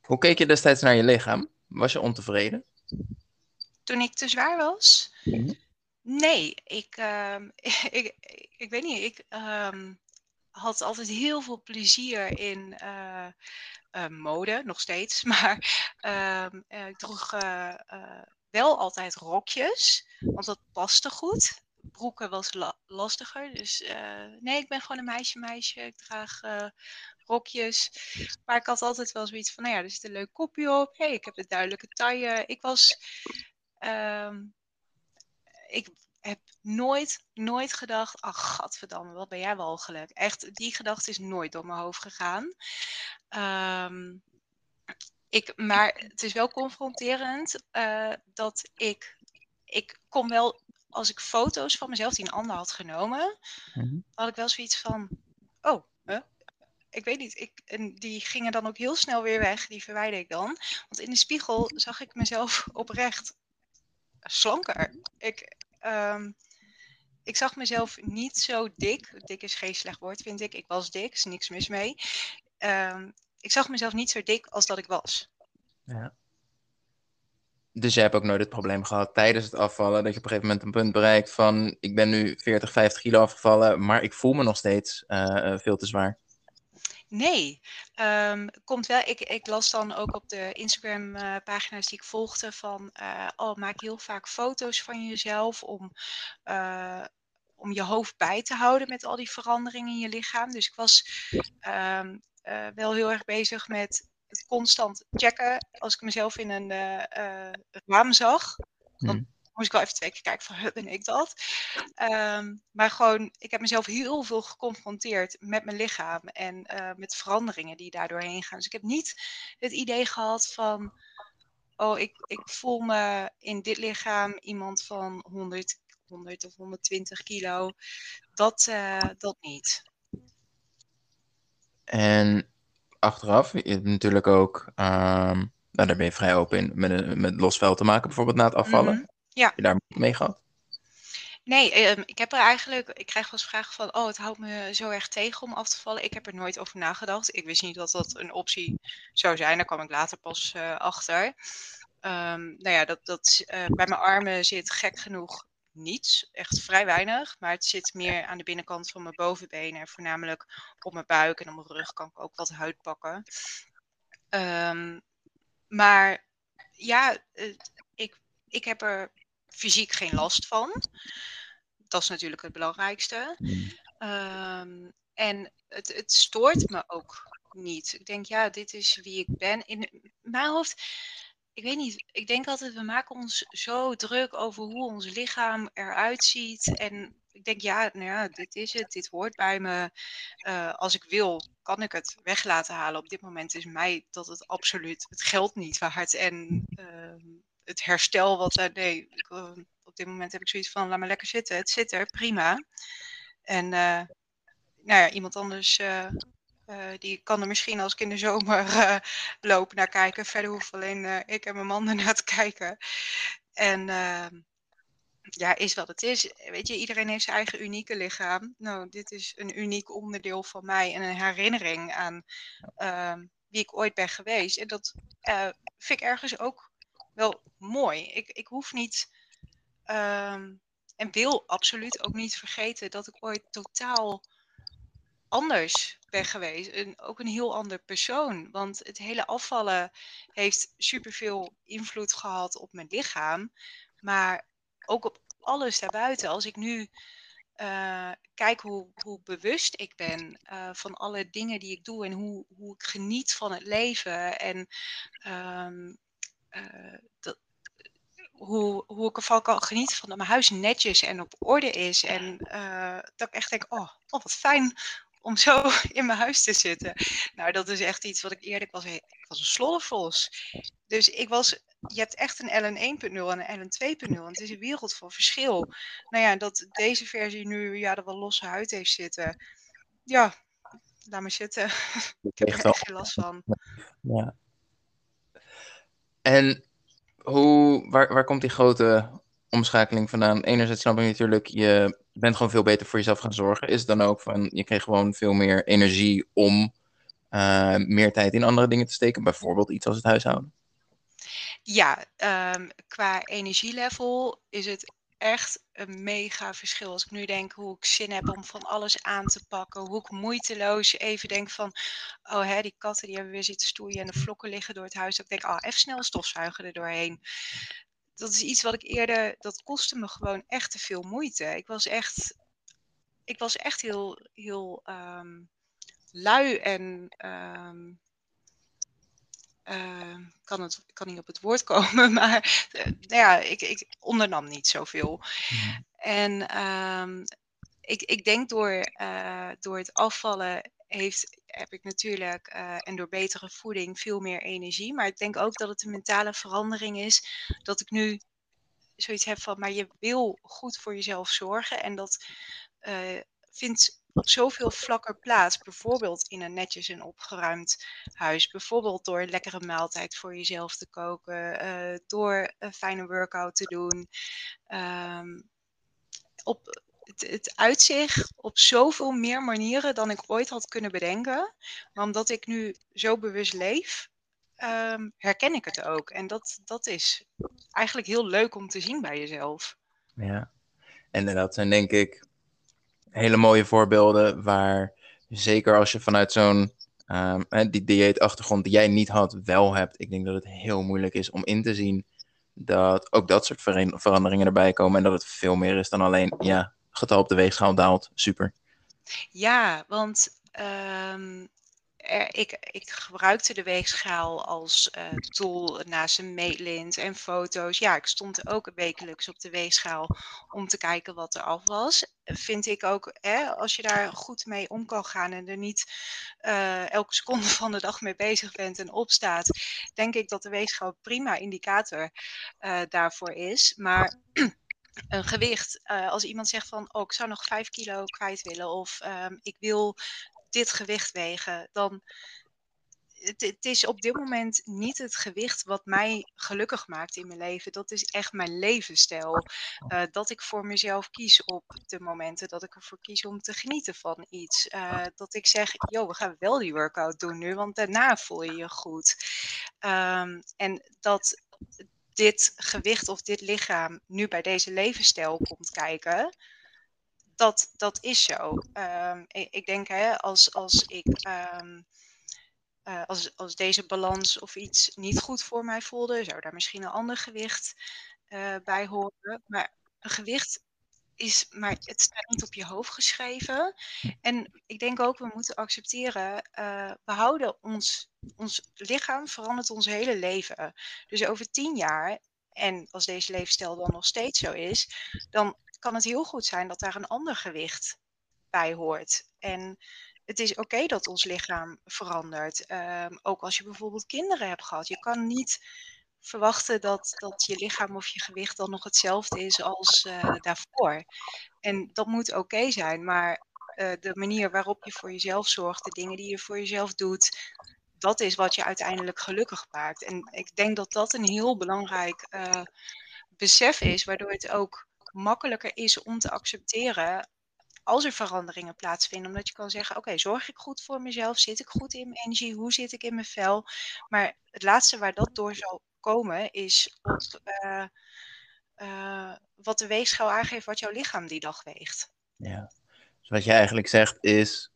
[SPEAKER 1] Hoe keek je destijds naar je lichaam? Was je ontevreden?
[SPEAKER 2] Toen ik te zwaar was? Mm-hmm. Nee, ik, uh, ik, ik, weet niet. Ik um, had altijd heel veel plezier in uh, uh, mode, nog steeds. Maar ehm, ik droeg wel altijd rokjes, want dat paste goed broeken was la lastiger. Dus uh, nee, ik ben gewoon een meisje, meisje. Ik draag uh, rokjes. Maar ik had altijd wel zoiets van, nou ja, er zit een leuk kopje op. hey, ik heb een duidelijke taille. Ik was... Um, ik heb nooit, nooit gedacht, ach, gadverdamme, wat ben jij walgelijk. Echt, die gedachte is nooit door mijn hoofd gegaan. Um, ik, maar het is wel confronterend uh, dat ik ik kom wel als ik foto's van mezelf die een ander had genomen, mhm. had ik wel zoiets van, oh, ik weet niet. Ik, en die gingen dan ook heel snel weer weg, die verwijder ik dan. Want in de spiegel zag ik mezelf oprecht slanker. Ik, um, ik zag mezelf niet zo dik. Dik is geen slecht woord, vind ik. Ik was dik, is niks mis mee. Um, ik zag mezelf niet zo dik als dat ik was.
[SPEAKER 1] Ja. Dus je hebt ook nooit het probleem gehad tijdens het afvallen, dat je op een gegeven moment een punt bereikt van ik ben nu 40, 50 kilo afgevallen, maar ik voel me nog steeds uh, veel te zwaar.
[SPEAKER 2] Nee, um, komt wel. Ik, ik, las dan ook op de Instagram-pagina's uh, die ik volgde van, uh, oh, maak heel vaak foto's van jezelf om, om je hoofd bij te houden met al die veranderingen in je lichaam. Dus ik was um, wel heel erg bezig met het constant checken. Als ik mezelf in een uh, raam zag, dan hmm. moest ik wel even twee keer kijken van, ben ik dat? Um, maar gewoon, ik heb mezelf heel veel geconfronteerd met mijn lichaam en uh, met veranderingen die daardoor heen gaan. Dus ik heb niet het idee gehad van, oh, ik, ik voel me in dit lichaam iemand van 100, 100 of 120 kilo. Dat, uh, dat niet.
[SPEAKER 1] En achteraf. Je hebt natuurlijk ook, um, nou, daar ben je vrij open in, met, met los vuil te maken, bijvoorbeeld na het afvallen. Mm
[SPEAKER 2] Ja.
[SPEAKER 1] Heb je daar mee gehad?
[SPEAKER 2] Nee, um, ik heb er eigenlijk, ik krijg wel eens vragen van, oh, het houdt me zo erg tegen om af te vallen. Ik heb er nooit over nagedacht. Ik wist niet dat dat een optie zou zijn. Daar kwam ik later pas uh, achter. Um, nou ja, dat, dat uh, bij mijn armen zit gek genoeg niets, echt vrij weinig. Maar het zit meer aan de binnenkant van mijn bovenbenen. voornamelijk op mijn buik en op mijn rug kan ik ook wat huid pakken. Um, maar ja, ik, ik heb er fysiek geen last van. Dat is natuurlijk het belangrijkste. Um, en het, het stoort me ook niet. Ik denk, ja, dit is wie ik ben. In mijn hoofd ik weet niet, ik denk altijd, we maken ons zo druk over hoe ons lichaam eruit ziet. En ik denk, ja, nou ja, dit is het, dit hoort bij me. Uh, als ik wil, kan ik het weg laten halen. Op dit moment is mij dat het absoluut het geld niet waard. En uh, het herstel wat nee, uh, op dit moment heb ik zoiets van, laat me lekker zitten. Het zit er, prima. En nou ja, iemand anders uh, die kan er misschien als ik in de zomer uh, loop naar kijken. Verder hoef alleen uh, ik en mijn man ernaar te kijken. En ehm, ja, is wat het is. Weet je, iedereen heeft zijn eigen unieke lichaam. Nou, dit is een uniek onderdeel van mij en een herinnering aan ehm, wie ik ooit ben geweest. En dat vind ik ergens ook wel mooi. Ik, ik hoef niet ehm, en wil absoluut ook niet vergeten dat ik ooit totaal anders ben geweest. En ook een heel ander persoon. Want het hele afvallen heeft superveel invloed gehad op mijn lichaam. Maar ook op alles daarbuiten. Als ik nu uh, kijk hoe, hoe bewust ik ben uh, van alle dingen die ik doe en hoe, hoe ik geniet van het leven. En um, uh, dat, hoe, hoe ik ervan kan genieten van dat mijn huis netjes en op orde is. En dat ik echt denk, oh, oh, wat fijn om zo in mijn huis te zitten. Nou, dat is echt iets wat ik eerlijk was. Ik was een sloddervos. Dus ik was je hebt echt een LN 1.0 en een LN 2.0. Het is een wereld van verschil. Nou ja, dat deze versie nu ja, er wel losse huid heeft zitten. Ja, laat maar zitten. ik heb er echt geen last van.
[SPEAKER 1] Ja. En hoe, waar, waar komt die grote omschakeling vandaan? Enerzijds snap ik natuurlijk, je bent gewoon veel beter voor jezelf gaan zorgen. Is dan ook van, je kreeg gewoon veel meer energie om uh, meer tijd in andere dingen te steken? Bijvoorbeeld iets als het huishouden?
[SPEAKER 2] Ja, um, qua energielevel is het echt een mega verschil. Als ik nu denk hoe ik zin heb om van alles aan te pakken. Hoe ik moeiteloos even denk van, oh hè, die katten die hebben weer zitten stoeien en de vlokken liggen door het huis. Ik denk, oh, even snel stofzuigen er doorheen. Dat is iets wat ik eerder, dat kostte me gewoon echt te veel moeite. Ik was echt, ik was echt heel, heel um, lui en um, uh, kan, het, kan niet op het woord komen, maar uh, nou ja, ik, ik ondernam niet zoveel. Mhm. En um, ik, ik denk door, uh, door het afvallen heeft, heb ik natuurlijk en door betere voeding veel meer energie. Maar ik denk ook dat het een mentale verandering is. Dat ik nu zoiets heb van, maar je wil goed voor jezelf zorgen. En dat vindt op zoveel vlakken plaats. Bijvoorbeeld in een netjes en opgeruimd huis. Bijvoorbeeld door een lekkere maaltijd voor jezelf te koken. Uh, door een fijne workout te doen. Um, op, het, uitzicht op zoveel meer manieren dan ik ooit had kunnen bedenken. Maar omdat ik nu zo bewust leef, um, herken ik het ook. En dat, dat is eigenlijk heel leuk om te zien bij jezelf.
[SPEAKER 1] Ja, en dat zijn denk ik hele mooie voorbeelden waar zeker als je vanuit zo'n um, die dieetachtergrond die jij niet had, wel hebt. Ik denk dat het heel moeilijk is om in te zien dat ook dat soort veranderingen erbij komen en dat het veel meer is dan alleen, ja, getal op de weegschaal daalt, super.
[SPEAKER 2] Ja, want um, ik, ik, gebruikte de weegschaal als uh, tool naast een meetlint en foto's. Ja, ik stond ook wekelijks op de weegschaal om te kijken wat er af was. Vind ik ook, hè, als je daar goed mee om kan gaan en er niet uh, elke seconde van de dag mee bezig bent en opstaat, denk ik dat de weegschaal prima indicator uh, daarvoor is. Maar een gewicht, uh, als iemand zegt van, oh, ik zou nog vijf kilo kwijt willen of um, ik wil dit gewicht wegen, dan het, het, is op dit moment niet het gewicht wat mij gelukkig maakt in mijn leven. Dat is echt mijn levensstijl. Uh, dat ik voor mezelf kies op de momenten dat ik ervoor kies om te genieten van iets. Uh, dat ik zeg, joh, we gaan wel die workout doen nu, want daarna voel je je goed. Um, en dat dit gewicht of dit lichaam nu bij deze levensstijl komt kijken dat, dat is zo. Um, ik, denk, hè, als, als ik. Um, uh, als, als deze balans of iets niet goed voor mij voelde, zou daar misschien een ander gewicht uh, bij horen. Maar een gewicht is, maar het staat niet op je hoofd geschreven. En ik denk ook, we moeten accepteren, uh, we houden ons, ons lichaam verandert ons hele leven. Dus over tien jaar, en als deze levensstijl dan nog steeds zo is, dan kan het heel goed zijn dat daar een ander gewicht bij hoort. En het is oké dat ons lichaam verandert. Um, ook als je bijvoorbeeld kinderen hebt gehad. Je kan niet verwachten dat, dat je lichaam of je gewicht dan nog hetzelfde is als uh, daarvoor. En dat moet oké zijn, maar uh, de manier waarop je voor jezelf zorgt, de dingen die je voor jezelf doet, dat is wat je uiteindelijk gelukkig maakt. En ik denk dat dat een heel belangrijk uh, besef is, waardoor het ook makkelijker is om te accepteren als er veranderingen plaatsvinden. Omdat je kan zeggen, oké, zorg ik goed voor mezelf? Zit ik goed in mijn energie? Hoe zit ik in mijn vel? Maar het laatste waar dat door zal komen is op uh, uh, wat de weegschaal aangeeft wat jouw lichaam die dag weegt.
[SPEAKER 1] Ja, dus wat jij eigenlijk zegt is,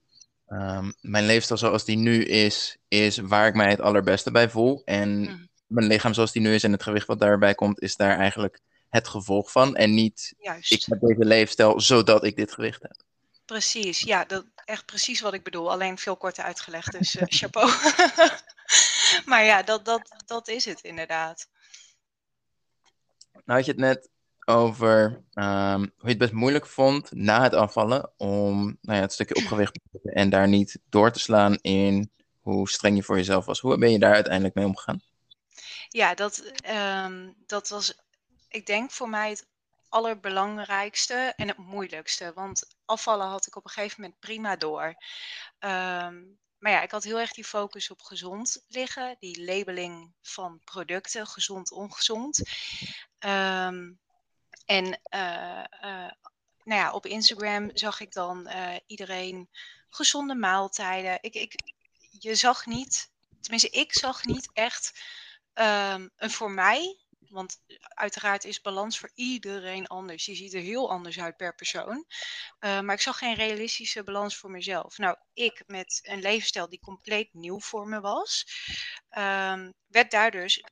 [SPEAKER 1] um, mijn leefstijl zoals die nu is, is waar ik mij het allerbeste bij voel. En mm. mijn lichaam zoals die nu is en het gewicht wat daarbij komt, is daar eigenlijk het gevolg van. En niet, Juist. ik heb deze leefstijl zodat ik dit gewicht heb.
[SPEAKER 2] Precies, ja, dat, echt precies wat ik bedoel. Alleen veel korter uitgelegd, dus uh, chapeau. maar ja, dat, dat, dat is het inderdaad.
[SPEAKER 1] Nou had je het net over um, hoe je het best moeilijk vond na het afvallen om nou ja, het stukje opgewicht te zetten en daar niet door te slaan in hoe streng je voor jezelf was. Hoe ben je daar uiteindelijk mee omgegaan?
[SPEAKER 2] Ja, dat, um, dat was, ik denk voor mij het allerbelangrijkste en het moeilijkste. Want afvallen had ik op een gegeven moment prima door. Um, maar ja, ik had heel erg die focus op gezond liggen. Die labeling van producten, gezond, ongezond. Um, en uh, uh, nou ja, op Instagram zag ik dan uh, iedereen gezonde maaltijden. Ik, ik, je zag niet, tenminste ik zag niet echt um, een voor mij want uiteraard is balans voor iedereen anders. Die ziet er heel anders uit per persoon. Uh, maar ik zag geen realistische balans voor mezelf. Nou, ik met een levensstijl die compleet nieuw voor me was, um, werd daardoor dus,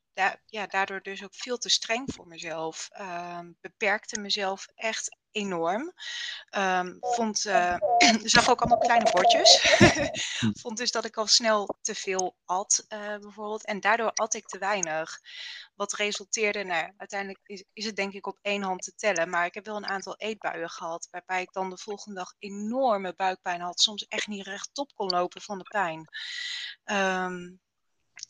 [SPEAKER 2] ja, daardoor dus ook veel te streng voor mezelf. Um, beperkte mezelf echt enorm. Um, vond, uh, zag ook allemaal kleine bordjes. vond dus dat ik al snel te veel at, uh, bijvoorbeeld. En daardoor at ik te weinig. Wat resulteerde, nou, uiteindelijk is, is, het denk ik op één hand te tellen. Maar ik heb wel een aantal eetbuien gehad. Waarbij ik dan de volgende dag enorme buikpijn had. Soms echt niet rechtop kon lopen van de pijn. Um,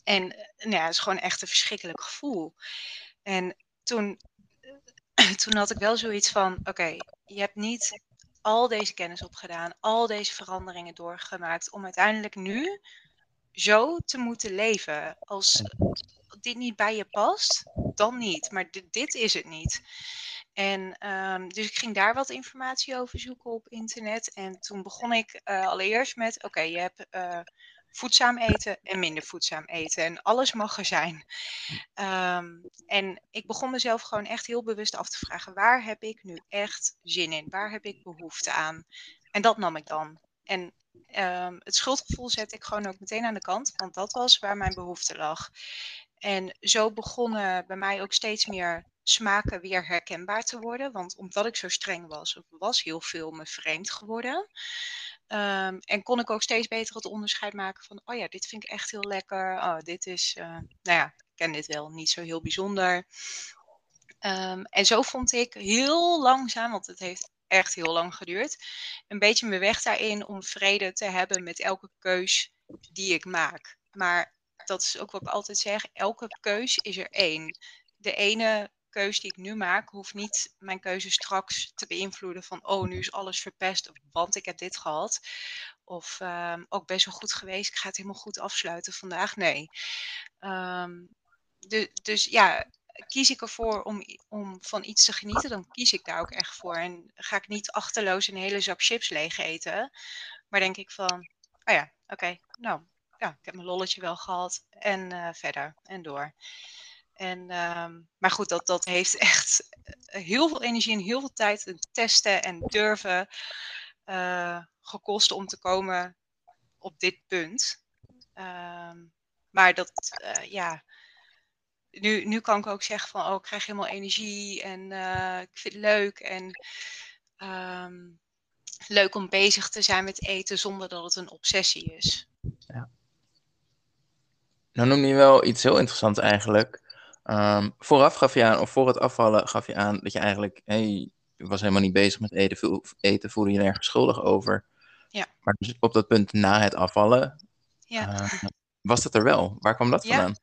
[SPEAKER 2] en nou ja, het is gewoon echt een verschrikkelijk gevoel. En toen toen had ik wel zoiets van: oké, je hebt niet al deze kennis opgedaan, al deze veranderingen doorgemaakt om uiteindelijk nu zo te moeten leven. Als dit niet bij je past, dan niet. Maar dit, dit is het niet. En um, dus ik ging daar wat informatie over zoeken op internet. En toen begon ik uh, allereerst met: oké, je hebt uh, voedzaam eten en minder voedzaam eten. En alles mag er zijn. Um, en ik begon mezelf gewoon echt heel bewust af te vragen: waar heb ik nu echt zin in? Waar heb ik behoefte aan? En dat nam ik dan. En um, het schuldgevoel zette ik gewoon ook meteen aan de kant, want dat was waar mijn behoefte lag. En zo begonnen bij mij ook steeds meer smaken weer herkenbaar te worden. Want omdat ik zo streng was, was heel veel me vreemd geworden. Um, en kon ik ook steeds beter het onderscheid maken van, oh ja, dit vind ik echt heel lekker. Oh, dit is, uh, nou ja, ik ken dit wel, niet zo heel bijzonder. Um, en zo vond ik heel langzaam, want het heeft echt heel lang geduurd, een beetje mijn weg daarin om vrede te hebben met elke keus die ik maak. Maar dat is ook wat ik altijd zeg, elke keus is er één. De ene keuze die ik nu maak, hoeft niet mijn keuze straks te beïnvloeden van, oh, nu is alles verpest, want ik heb dit gehad. Of um, ook best wel goed geweest, ik ga het helemaal goed afsluiten vandaag. Nee. Um, de, dus ja, kies ik ervoor om, om van iets te genieten, dan kies ik daar ook echt voor. En ga ik niet achterloos een hele zak chips leeg eten. Maar denk ik van, oh ja, oké, nou, ja, ik heb mijn lolletje wel gehad. En uh, verder en door. En, um, maar goed, dat, dat heeft echt eh, heel veel energie en heel veel tijd te testen en durven uh, gekost om te komen op dit punt. Um, maar dat, uh, ja, nu, nu kan ik ook zeggen van, oh, ik krijg helemaal energie en ik vind het leuk en um, leuk om bezig te zijn met eten zonder dat het een obsessie is. Ja.
[SPEAKER 1] Nou noem je wel iets heel interessants eigenlijk. Um, vooraf gaf je aan, of voor het afvallen gaf je aan dat je eigenlijk, hey, je was helemaal niet bezig met eten, eten voelde je nergens schuldig over. Ja. Maar dus op dat punt na het afvallen, ja. Uh, was het er wel? Waar kwam dat
[SPEAKER 2] ja.
[SPEAKER 1] vandaan?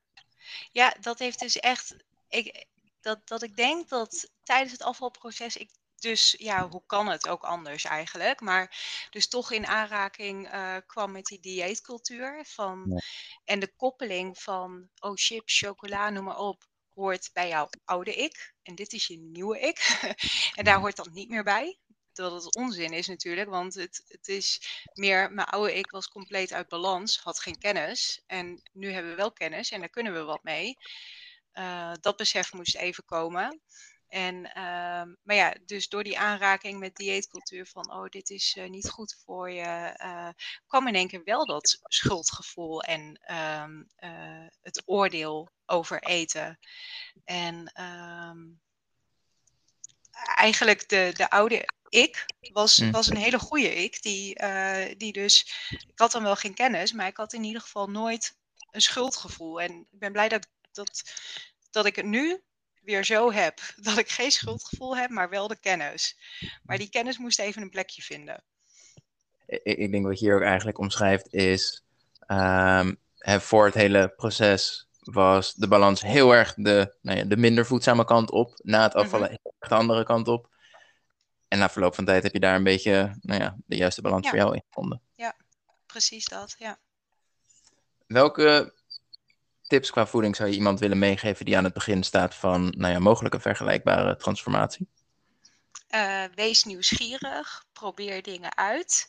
[SPEAKER 2] Ja, dat heeft dus echt, ik, dat, dat ik denk dat tijdens het afvalproces ik dus ja, hoe kan het ook anders eigenlijk? Maar dus toch in aanraking uh, kwam met die dieetcultuur van, ja. en de koppeling van, oh chips, chocola, noem maar op, hoort bij jouw oude ik en dit is je nieuwe ik. en daar hoort dat niet meer bij. Dat het onzin is natuurlijk, want het, het is meer, mijn oude ik was compleet uit balans, had geen kennis. En nu hebben we wel kennis en daar kunnen we wat mee. Uh, dat besef moest even komen. En, ehm, maar ja, dus door die aanraking met dieetcultuur van, oh, dit is uh, niet goed voor je, uh, kwam in één keer wel dat schuldgevoel en um, uh, het oordeel over eten. En um, eigenlijk de, de oude ik was,
[SPEAKER 1] Hm.
[SPEAKER 2] was een hele goede ik, die, die dus, ik had dan wel geen kennis, maar ik had in ieder geval nooit een schuldgevoel. En ik ben blij dat, dat, dat ik het nu weer zo heb dat ik geen schuldgevoel heb, maar wel de kennis. Maar die kennis moest even een plekje vinden.
[SPEAKER 1] Ik, ik denk wat je hier ook eigenlijk omschrijft is, um, hè, voor het hele proces was de balans heel erg de, nou ja, de minder voedzame kant op. Na het afvallen
[SPEAKER 2] Mhm.
[SPEAKER 1] heel erg de andere kant op. En na verloop van tijd heb je daar een beetje nou ja, de juiste balans
[SPEAKER 2] Ja.
[SPEAKER 1] voor jou in gevonden.
[SPEAKER 2] Precies dat, ja.
[SPEAKER 1] Welke tips qua voeding zou je iemand willen meegeven die aan het begin staat van nou ja, mogelijke vergelijkbare transformatie?
[SPEAKER 2] Eh, wees nieuwsgierig, probeer dingen uit.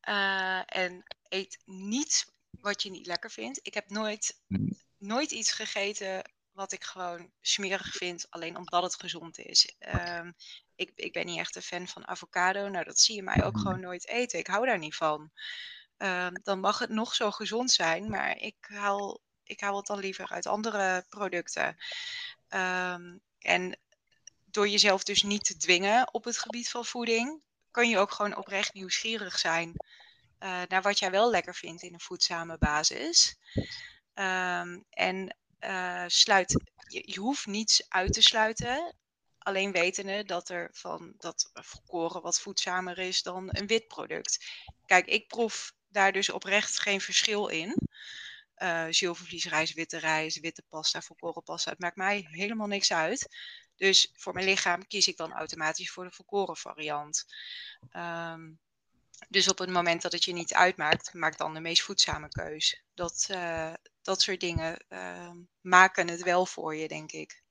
[SPEAKER 2] Eh, en eet niet wat je niet lekker vindt. Ik heb nooit,
[SPEAKER 1] Hmm.
[SPEAKER 2] nooit iets gegeten wat ik gewoon smerig vind, alleen omdat het gezond is. Ehm, ik, ik ben niet echt een fan van avocado. Nou, dat zie je mij ook gewoon nooit eten. Ik hou daar niet van. Ehm, dan mag het nog zo gezond zijn, maar ik haal, ik haal het dan liever uit andere producten. Ehm, en door jezelf dus niet te dwingen op het gebied van voeding, kun je ook gewoon oprecht nieuwsgierig zijn uh, naar wat jij wel lekker vindt in een voedzame basis. Um, en uh, sluit, je, je, hoeft niets uit te sluiten. Alleen wetende dat er van dat volkoren wat voedzamer is dan een wit product. Kijk, ik proef daar dus oprecht geen verschil in. Uh, zilvervliesrijst, witte rijst, witte pasta, volkoren pasta. Het maakt mij helemaal niks uit. Dus voor mijn lichaam kies ik dan automatisch voor de volkoren variant. Um, dus op het moment dat het je niet uitmaakt, maak dan de meest voedzame keus. Dat, uh, dat soort dingen uh, maken het wel voor je, denk ik.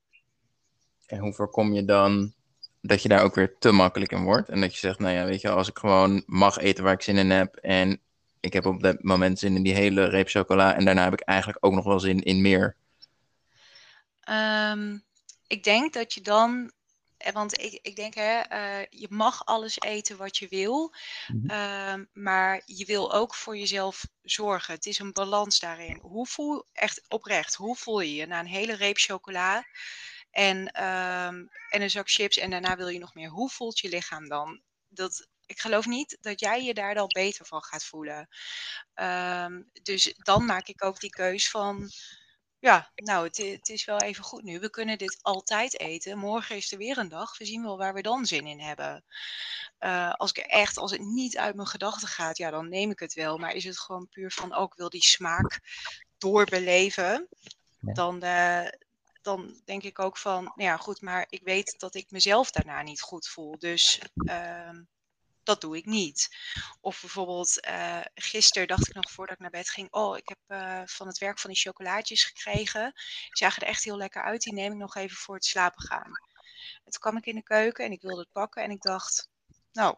[SPEAKER 1] En hoe voorkom je dan dat je daar ook weer te makkelijk in wordt? En dat je zegt, nou ja, weet je, als ik gewoon mag eten waar ik zin in heb en ik heb op dat moment zin in die hele reep chocola en daarna heb ik eigenlijk ook nog wel zin in meer.
[SPEAKER 2] Um, ik denk dat je dan want ik, ik denk, hè, uh, je mag alles eten wat je wil,
[SPEAKER 1] Mhm.
[SPEAKER 2] uh, maar je wil ook voor jezelf zorgen. Het is een balans daarin. Hoe voel, echt oprecht, hoe voel je je na een hele reep chocola en, um, en een zak chips en daarna wil je nog meer? Hoe voelt je lichaam dan? Dat, ik geloof niet dat jij je daar dan beter van gaat voelen. Um, dus dan maak ik ook die keus van ja, nou, het, het, is wel even goed nu. We kunnen dit altijd eten. Morgen is er weer een dag. We zien wel waar we dan zin in hebben. Uh, als ik echt, als het niet uit mijn gedachten gaat, ja, dan neem ik het wel. Maar is het gewoon puur van ook wil die smaak doorbeleven, dan, uh, dan denk ik ook van, nou ja, goed, maar ik weet dat ik mezelf daarna niet goed voel. Dus uh, dat doe ik niet. Of bijvoorbeeld, uh, gisteren dacht ik nog voordat ik naar bed ging: Oh, ik heb uh, van het werk van die chocolaatjes gekregen. Die zagen er echt heel lekker uit. Die neem ik nog even voor het slapen gaan. En toen kwam ik in de keuken en ik wilde het pakken. En ik dacht: Nou,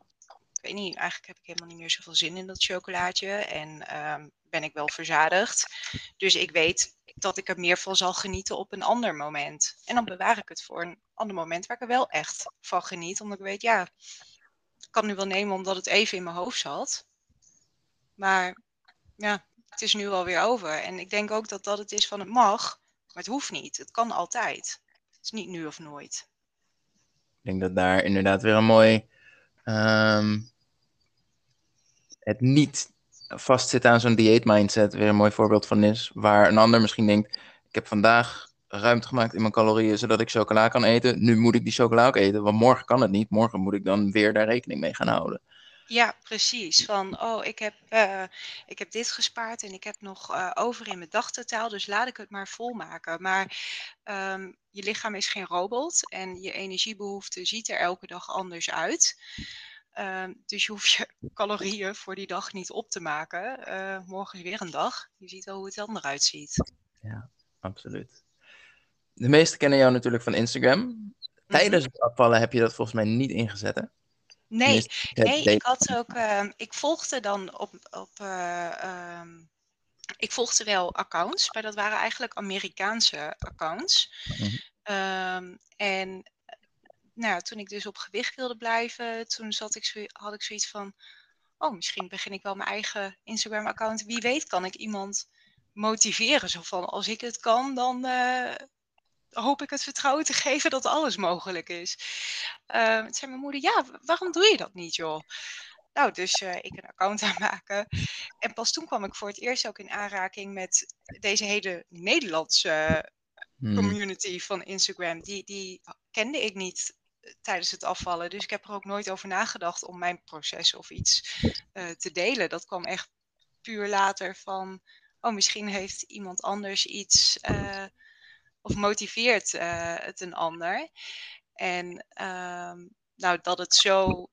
[SPEAKER 2] ik weet niet, eigenlijk heb ik helemaal niet meer zoveel zin in dat chocolaatje. En uh, ben ik wel verzadigd. Dus ik weet dat ik er meer van zal genieten op een ander moment. En dan bewaar ik het voor een ander moment waar ik er wel echt van geniet. Omdat ik weet, ja, kan nu wel nemen omdat het even in mijn hoofd zat. Maar ja, het is nu alweer over. En ik denk ook dat dat het is van het mag, maar het hoeft niet. Het kan altijd. Het is niet nu of nooit.
[SPEAKER 1] Ik denk dat daar inderdaad weer een mooi. Um, het niet vastzitten aan zo'n dieetmindset weer een mooi voorbeeld van is. Waar een ander misschien denkt: ik heb vandaag ruimte gemaakt in mijn calorieën zodat ik chocola kan eten. Nu moet ik die chocola ook eten, want morgen kan het niet. Morgen moet ik dan weer daar rekening mee gaan houden.
[SPEAKER 2] Ja, precies. Van, oh, ik heb, uh, ik heb dit gespaard en ik heb nog uh, over in mijn dagtotaal, dus laat ik het maar volmaken. Maar um, je lichaam is geen robot en je energiebehoefte ziet er elke dag anders uit. Uh, dus je hoeft je calorieën voor die dag niet op te maken. morgen is weer een dag. Je ziet wel hoe het dan eruit ziet.
[SPEAKER 1] Ja, absoluut. De meesten kennen jou natuurlijk van Instagram.
[SPEAKER 2] Mhm.
[SPEAKER 1] Tijdens het afvallen heb je dat volgens mij niet ingezet, hè?
[SPEAKER 2] Nee, nee, ik had ook, ehm, ik volgde dan op, op eh, ehm, ik volgde wel accounts, maar dat waren eigenlijk Amerikaanse accounts.
[SPEAKER 1] Mhm.
[SPEAKER 2] Ehm, en eh, nou, toen ik dus op gewicht wilde blijven, toen zat ik zo, had ik zoiets van, oh, misschien begin ik wel mijn eigen Instagram-account. Wie weet kan ik iemand motiveren. Zo van, als ik het kan, dan eh, hoop ik het vertrouwen te geven dat alles mogelijk is. Toen zei mijn moeder, ja, wa- waarom doe je dat niet, joh? Nou, dus eh, ik een account aanmaken. En pas toen kwam ik voor het eerst ook in aanraking met deze hele Nederlandse
[SPEAKER 1] Hmm.
[SPEAKER 2] community van Instagram. Die, die kende ik niet eh, tijdens het afvallen. Dus ik heb er ook nooit over nagedacht om mijn proces of iets eh, te delen. Dat kwam echt puur later van, oh, misschien heeft iemand anders iets of motiveert eh, het een ander. En ehm, nou, dat het zo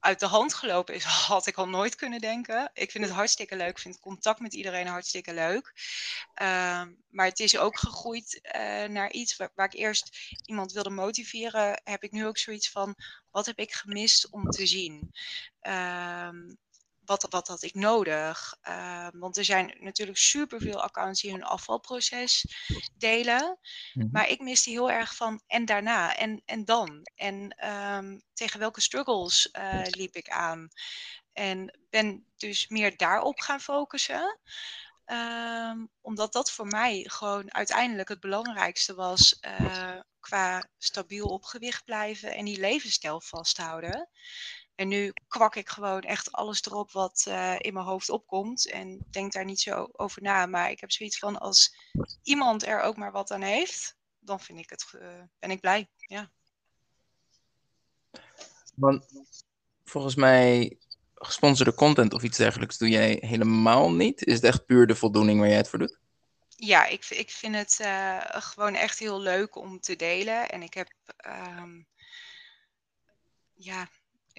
[SPEAKER 2] uit de hand gelopen is, had ik al nooit kunnen denken. Ik vind het hartstikke leuk. Ik vind contact met iedereen hartstikke leuk. Ehm, maar het is ook gegroeid eh, naar iets waar, waar ik eerst iemand wilde motiveren. Heb ik nu ook zoiets van: wat heb ik gemist om te zien? Ehm, wat, wat had ik nodig? Ehm, want er zijn natuurlijk superveel accounts die hun afvalproces delen.
[SPEAKER 1] Mhm.
[SPEAKER 2] Maar ik miste heel erg van en daarna en, en dan. En ehm, tegen welke struggles eh, liep ik aan? En ben dus meer daarop gaan focussen. Ehm, omdat dat voor mij gewoon uiteindelijk het belangrijkste was eh, qua stabiel op gewicht blijven en die levensstijl vasthouden. En nu kwak ik gewoon echt alles erop wat eh, in mijn hoofd opkomt en denk daar niet zo over na. Maar ik heb zoiets van als iemand er ook maar wat aan heeft, dan vind ik het, eh, ben ik blij. Ja.
[SPEAKER 1] Want volgens mij gesponsorde content of iets dergelijks doe jij helemaal niet. Is het echt puur de voldoening waar jij het voor doet?
[SPEAKER 2] Ja, ik, ik vind het eh, gewoon echt heel leuk om te delen. En ik heb, ehm, ja,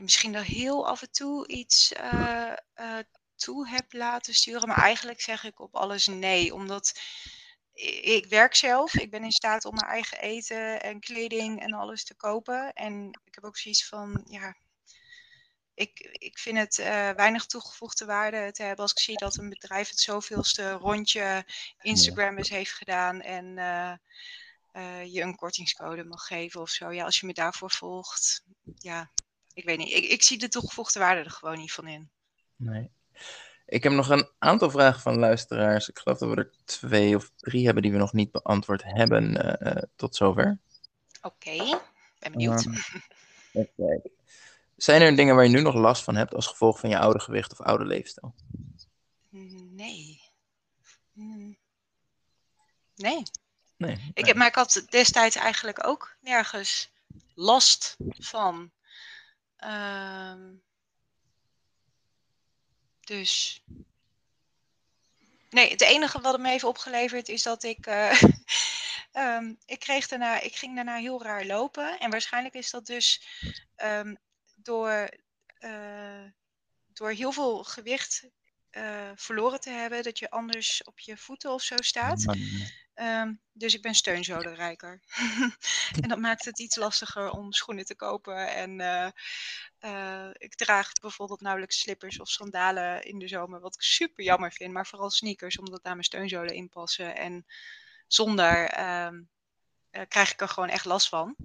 [SPEAKER 2] misschien wel heel af en toe iets eh, eh, toe heb laten sturen. Maar eigenlijk zeg ik op alles nee. Omdat ik werk zelf. Ik ben in staat om mijn eigen eten en kleding en alles te kopen. En ik heb ook zoiets van, ja, ik, ik vind het eh, weinig toegevoegde waarde te hebben als ik zie dat een bedrijf het zoveelste rondje Instagram eens heeft gedaan en je een kortingscode mag geven of zo. Ja, als je me daarvoor volgt, ja, ik weet niet. Ik, ik zie de toegevoegde waarde er gewoon niet van in.
[SPEAKER 1] Nee. Ik heb nog een aantal vragen van luisteraars. Ik geloof dat we er twee of drie hebben die we nog niet beantwoord hebben eh, eh, tot zover.
[SPEAKER 2] Oké, ben benieuwd.
[SPEAKER 1] Ehm. Zijn er dingen waar je nu nog last van hebt als gevolg van je oude gewicht of oude leefstijl?
[SPEAKER 2] Nee. Hmm. Nee.
[SPEAKER 1] Nee.
[SPEAKER 2] Ik heb, maar ik had destijds eigenlijk ook nergens last van. Ehm, dus. Nee, het enige wat het me heeft opgeleverd is dat ik. eh, ehm, ik, kreeg daarna, ik ging daarna heel raar lopen. En waarschijnlijk is dat dus ehm, door, eh, door heel veel gewicht eh, verloren te hebben, dat je anders op je voeten of zo staat. Ehm, dus ik ben steunzolenrijker. en dat maakt het iets lastiger om schoenen te kopen. En eh, eh, ik draag bijvoorbeeld nauwelijks slippers of sandalen in de zomer, wat ik super jammer vind. Maar vooral sneakers, omdat daar mijn steunzolen in passen. En zonder ehm, eh, krijg ik er gewoon echt last van.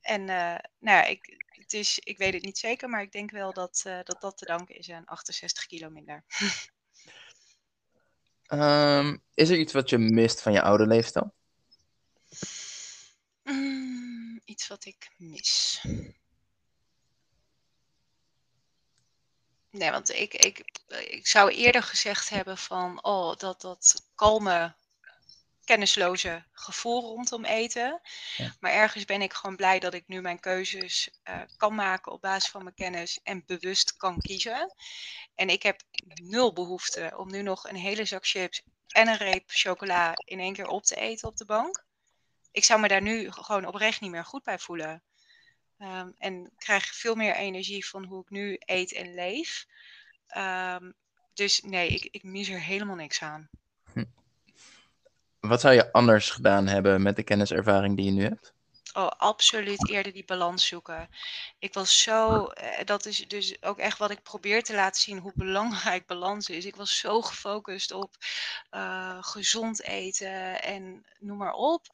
[SPEAKER 2] En nou ja, ik, het is, ik weet het niet zeker, maar ik denk wel dat dat, dat te danken is aan 68 kilo minder.
[SPEAKER 1] Ehm, is er iets wat je mist van je oude leefstijl?
[SPEAKER 2] Mm, iets wat ik mis. Nee, want ik, ik, ik zou eerder gezegd hebben van, oh, dat, dat kalme, kennisloze gevoel rondom eten.
[SPEAKER 1] Ja.
[SPEAKER 2] Maar ergens ben ik gewoon blij dat ik nu mijn keuzes eh, kan maken op basis van mijn kennis en bewust kan kiezen. En ik heb nul behoefte om nu nog een hele zak chips en een reep chocola in één keer op te eten op de bank. Ik zou me daar nu gewoon oprecht niet meer goed bij voelen. Ehm, en krijg veel meer energie van hoe ik nu eet en leef. Ehm, dus nee, ik, ik mis er helemaal niks aan.
[SPEAKER 1] Wat zou je anders gedaan hebben met de kenniservaring die je nu hebt?
[SPEAKER 2] Oh, absoluut eerder die balans zoeken. Ik was zo, eh, dat is dus ook echt wat ik probeer te laten zien, hoe belangrijk balans is. Ik was zo gefocust op uh, gezond eten en noem maar op.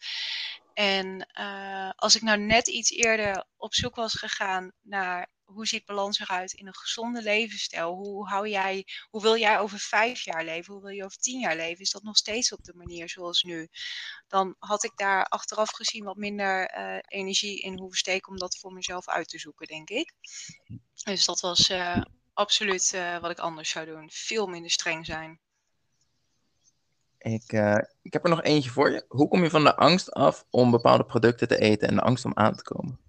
[SPEAKER 2] En uh, als ik nou net iets eerder op zoek was gegaan naar hoe ziet balans eruit in een gezonde levensstijl? Hoe, hou jij, hoe wil jij over vijf jaar leven? Hoe wil je over tien jaar leven? Is dat nog steeds op de manier zoals nu? Dan had ik daar achteraf gezien wat minder uh, energie in hoeven steken om dat voor mezelf uit te zoeken, denk ik. Dus dat was uh, absoluut uh, wat ik anders zou doen. Veel minder streng zijn.
[SPEAKER 1] Ik, ik heb er nog eentje voor je. Hoe kom je van de angst af om bepaalde producten te eten en de angst om aan te komen?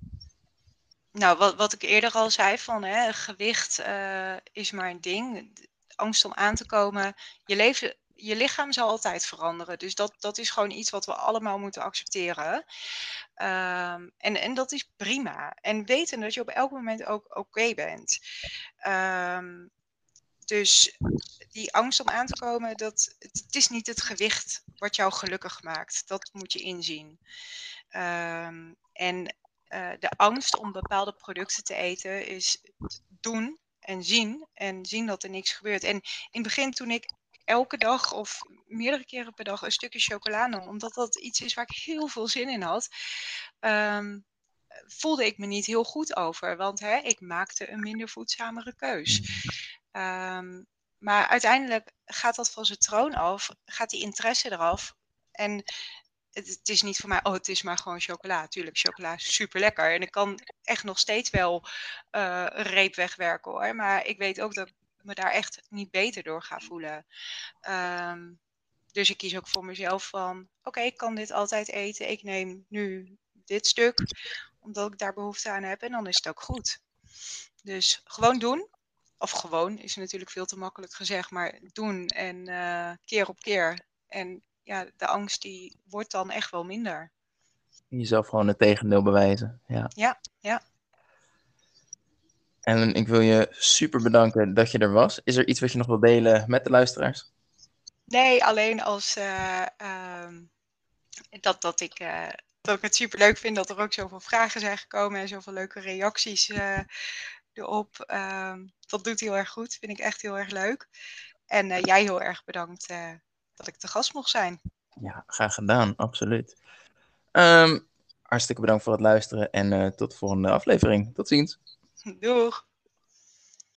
[SPEAKER 2] Nou, wat, wat ik eerder al zei, van hè, gewicht uh, is maar een ding. Angst om aan te komen. Je, leven, je lichaam zal altijd veranderen. Dus dat, dat is gewoon iets wat we allemaal moeten accepteren. Um, en, en dat is prima. En weten dat je op elk moment ook oké bent. Um, dus die angst om aan te komen, dat, het, is niet het gewicht wat jou gelukkig maakt. Dat moet je inzien. Um, en uh, de angst om bepaalde producten te eten is doen en zien en zien dat er niks gebeurt. En in het begin toen ik elke dag of meerdere keren per dag een stukje chocola nam, omdat dat iets is waar ik heel veel zin in had, um, voelde ik me niet heel goed over. Want hè, ik maakte een minder voedzamere keus. Um, maar uiteindelijk gaat dat van zijn troon af, gaat die interesse eraf. En het, is niet voor mij, oh, het is maar gewoon chocola. Tuurlijk, chocola is super lekker. En ik kan echt nog steeds wel uh, een reep wegwerken hoor. Maar ik weet ook dat ik me daar echt niet beter door ga voelen. Um, dus ik kies ook voor mezelf van, oké, ik kan dit altijd eten. Ik neem nu dit stuk, omdat ik daar behoefte aan heb. En dan is het ook goed. Dus gewoon doen. Of gewoon is natuurlijk veel te makkelijk gezegd, maar doen en uh, keer op keer. En ja, de angst die wordt dan echt wel minder.
[SPEAKER 1] Jezelf gewoon het tegendeel bewijzen. Ja,
[SPEAKER 2] ja. ja.
[SPEAKER 1] En ik wil je super bedanken dat je er was. Is er iets wat je nog wil delen met de luisteraars?
[SPEAKER 2] Nee, alleen als uh, uh, dat, dat, ik, uh, dat ik het super leuk vind dat er ook zoveel vragen zijn gekomen en zoveel leuke reacties eh, erop. Ehm, dat doet heel erg goed. Vind ik echt heel erg leuk. En jij heel erg bedankt dat ik te gast mocht zijn.
[SPEAKER 1] Ja, graag gedaan, absoluut. Um, hartstikke bedankt voor het luisteren en uh, tot de volgende aflevering. Tot ziens.
[SPEAKER 2] Doeg!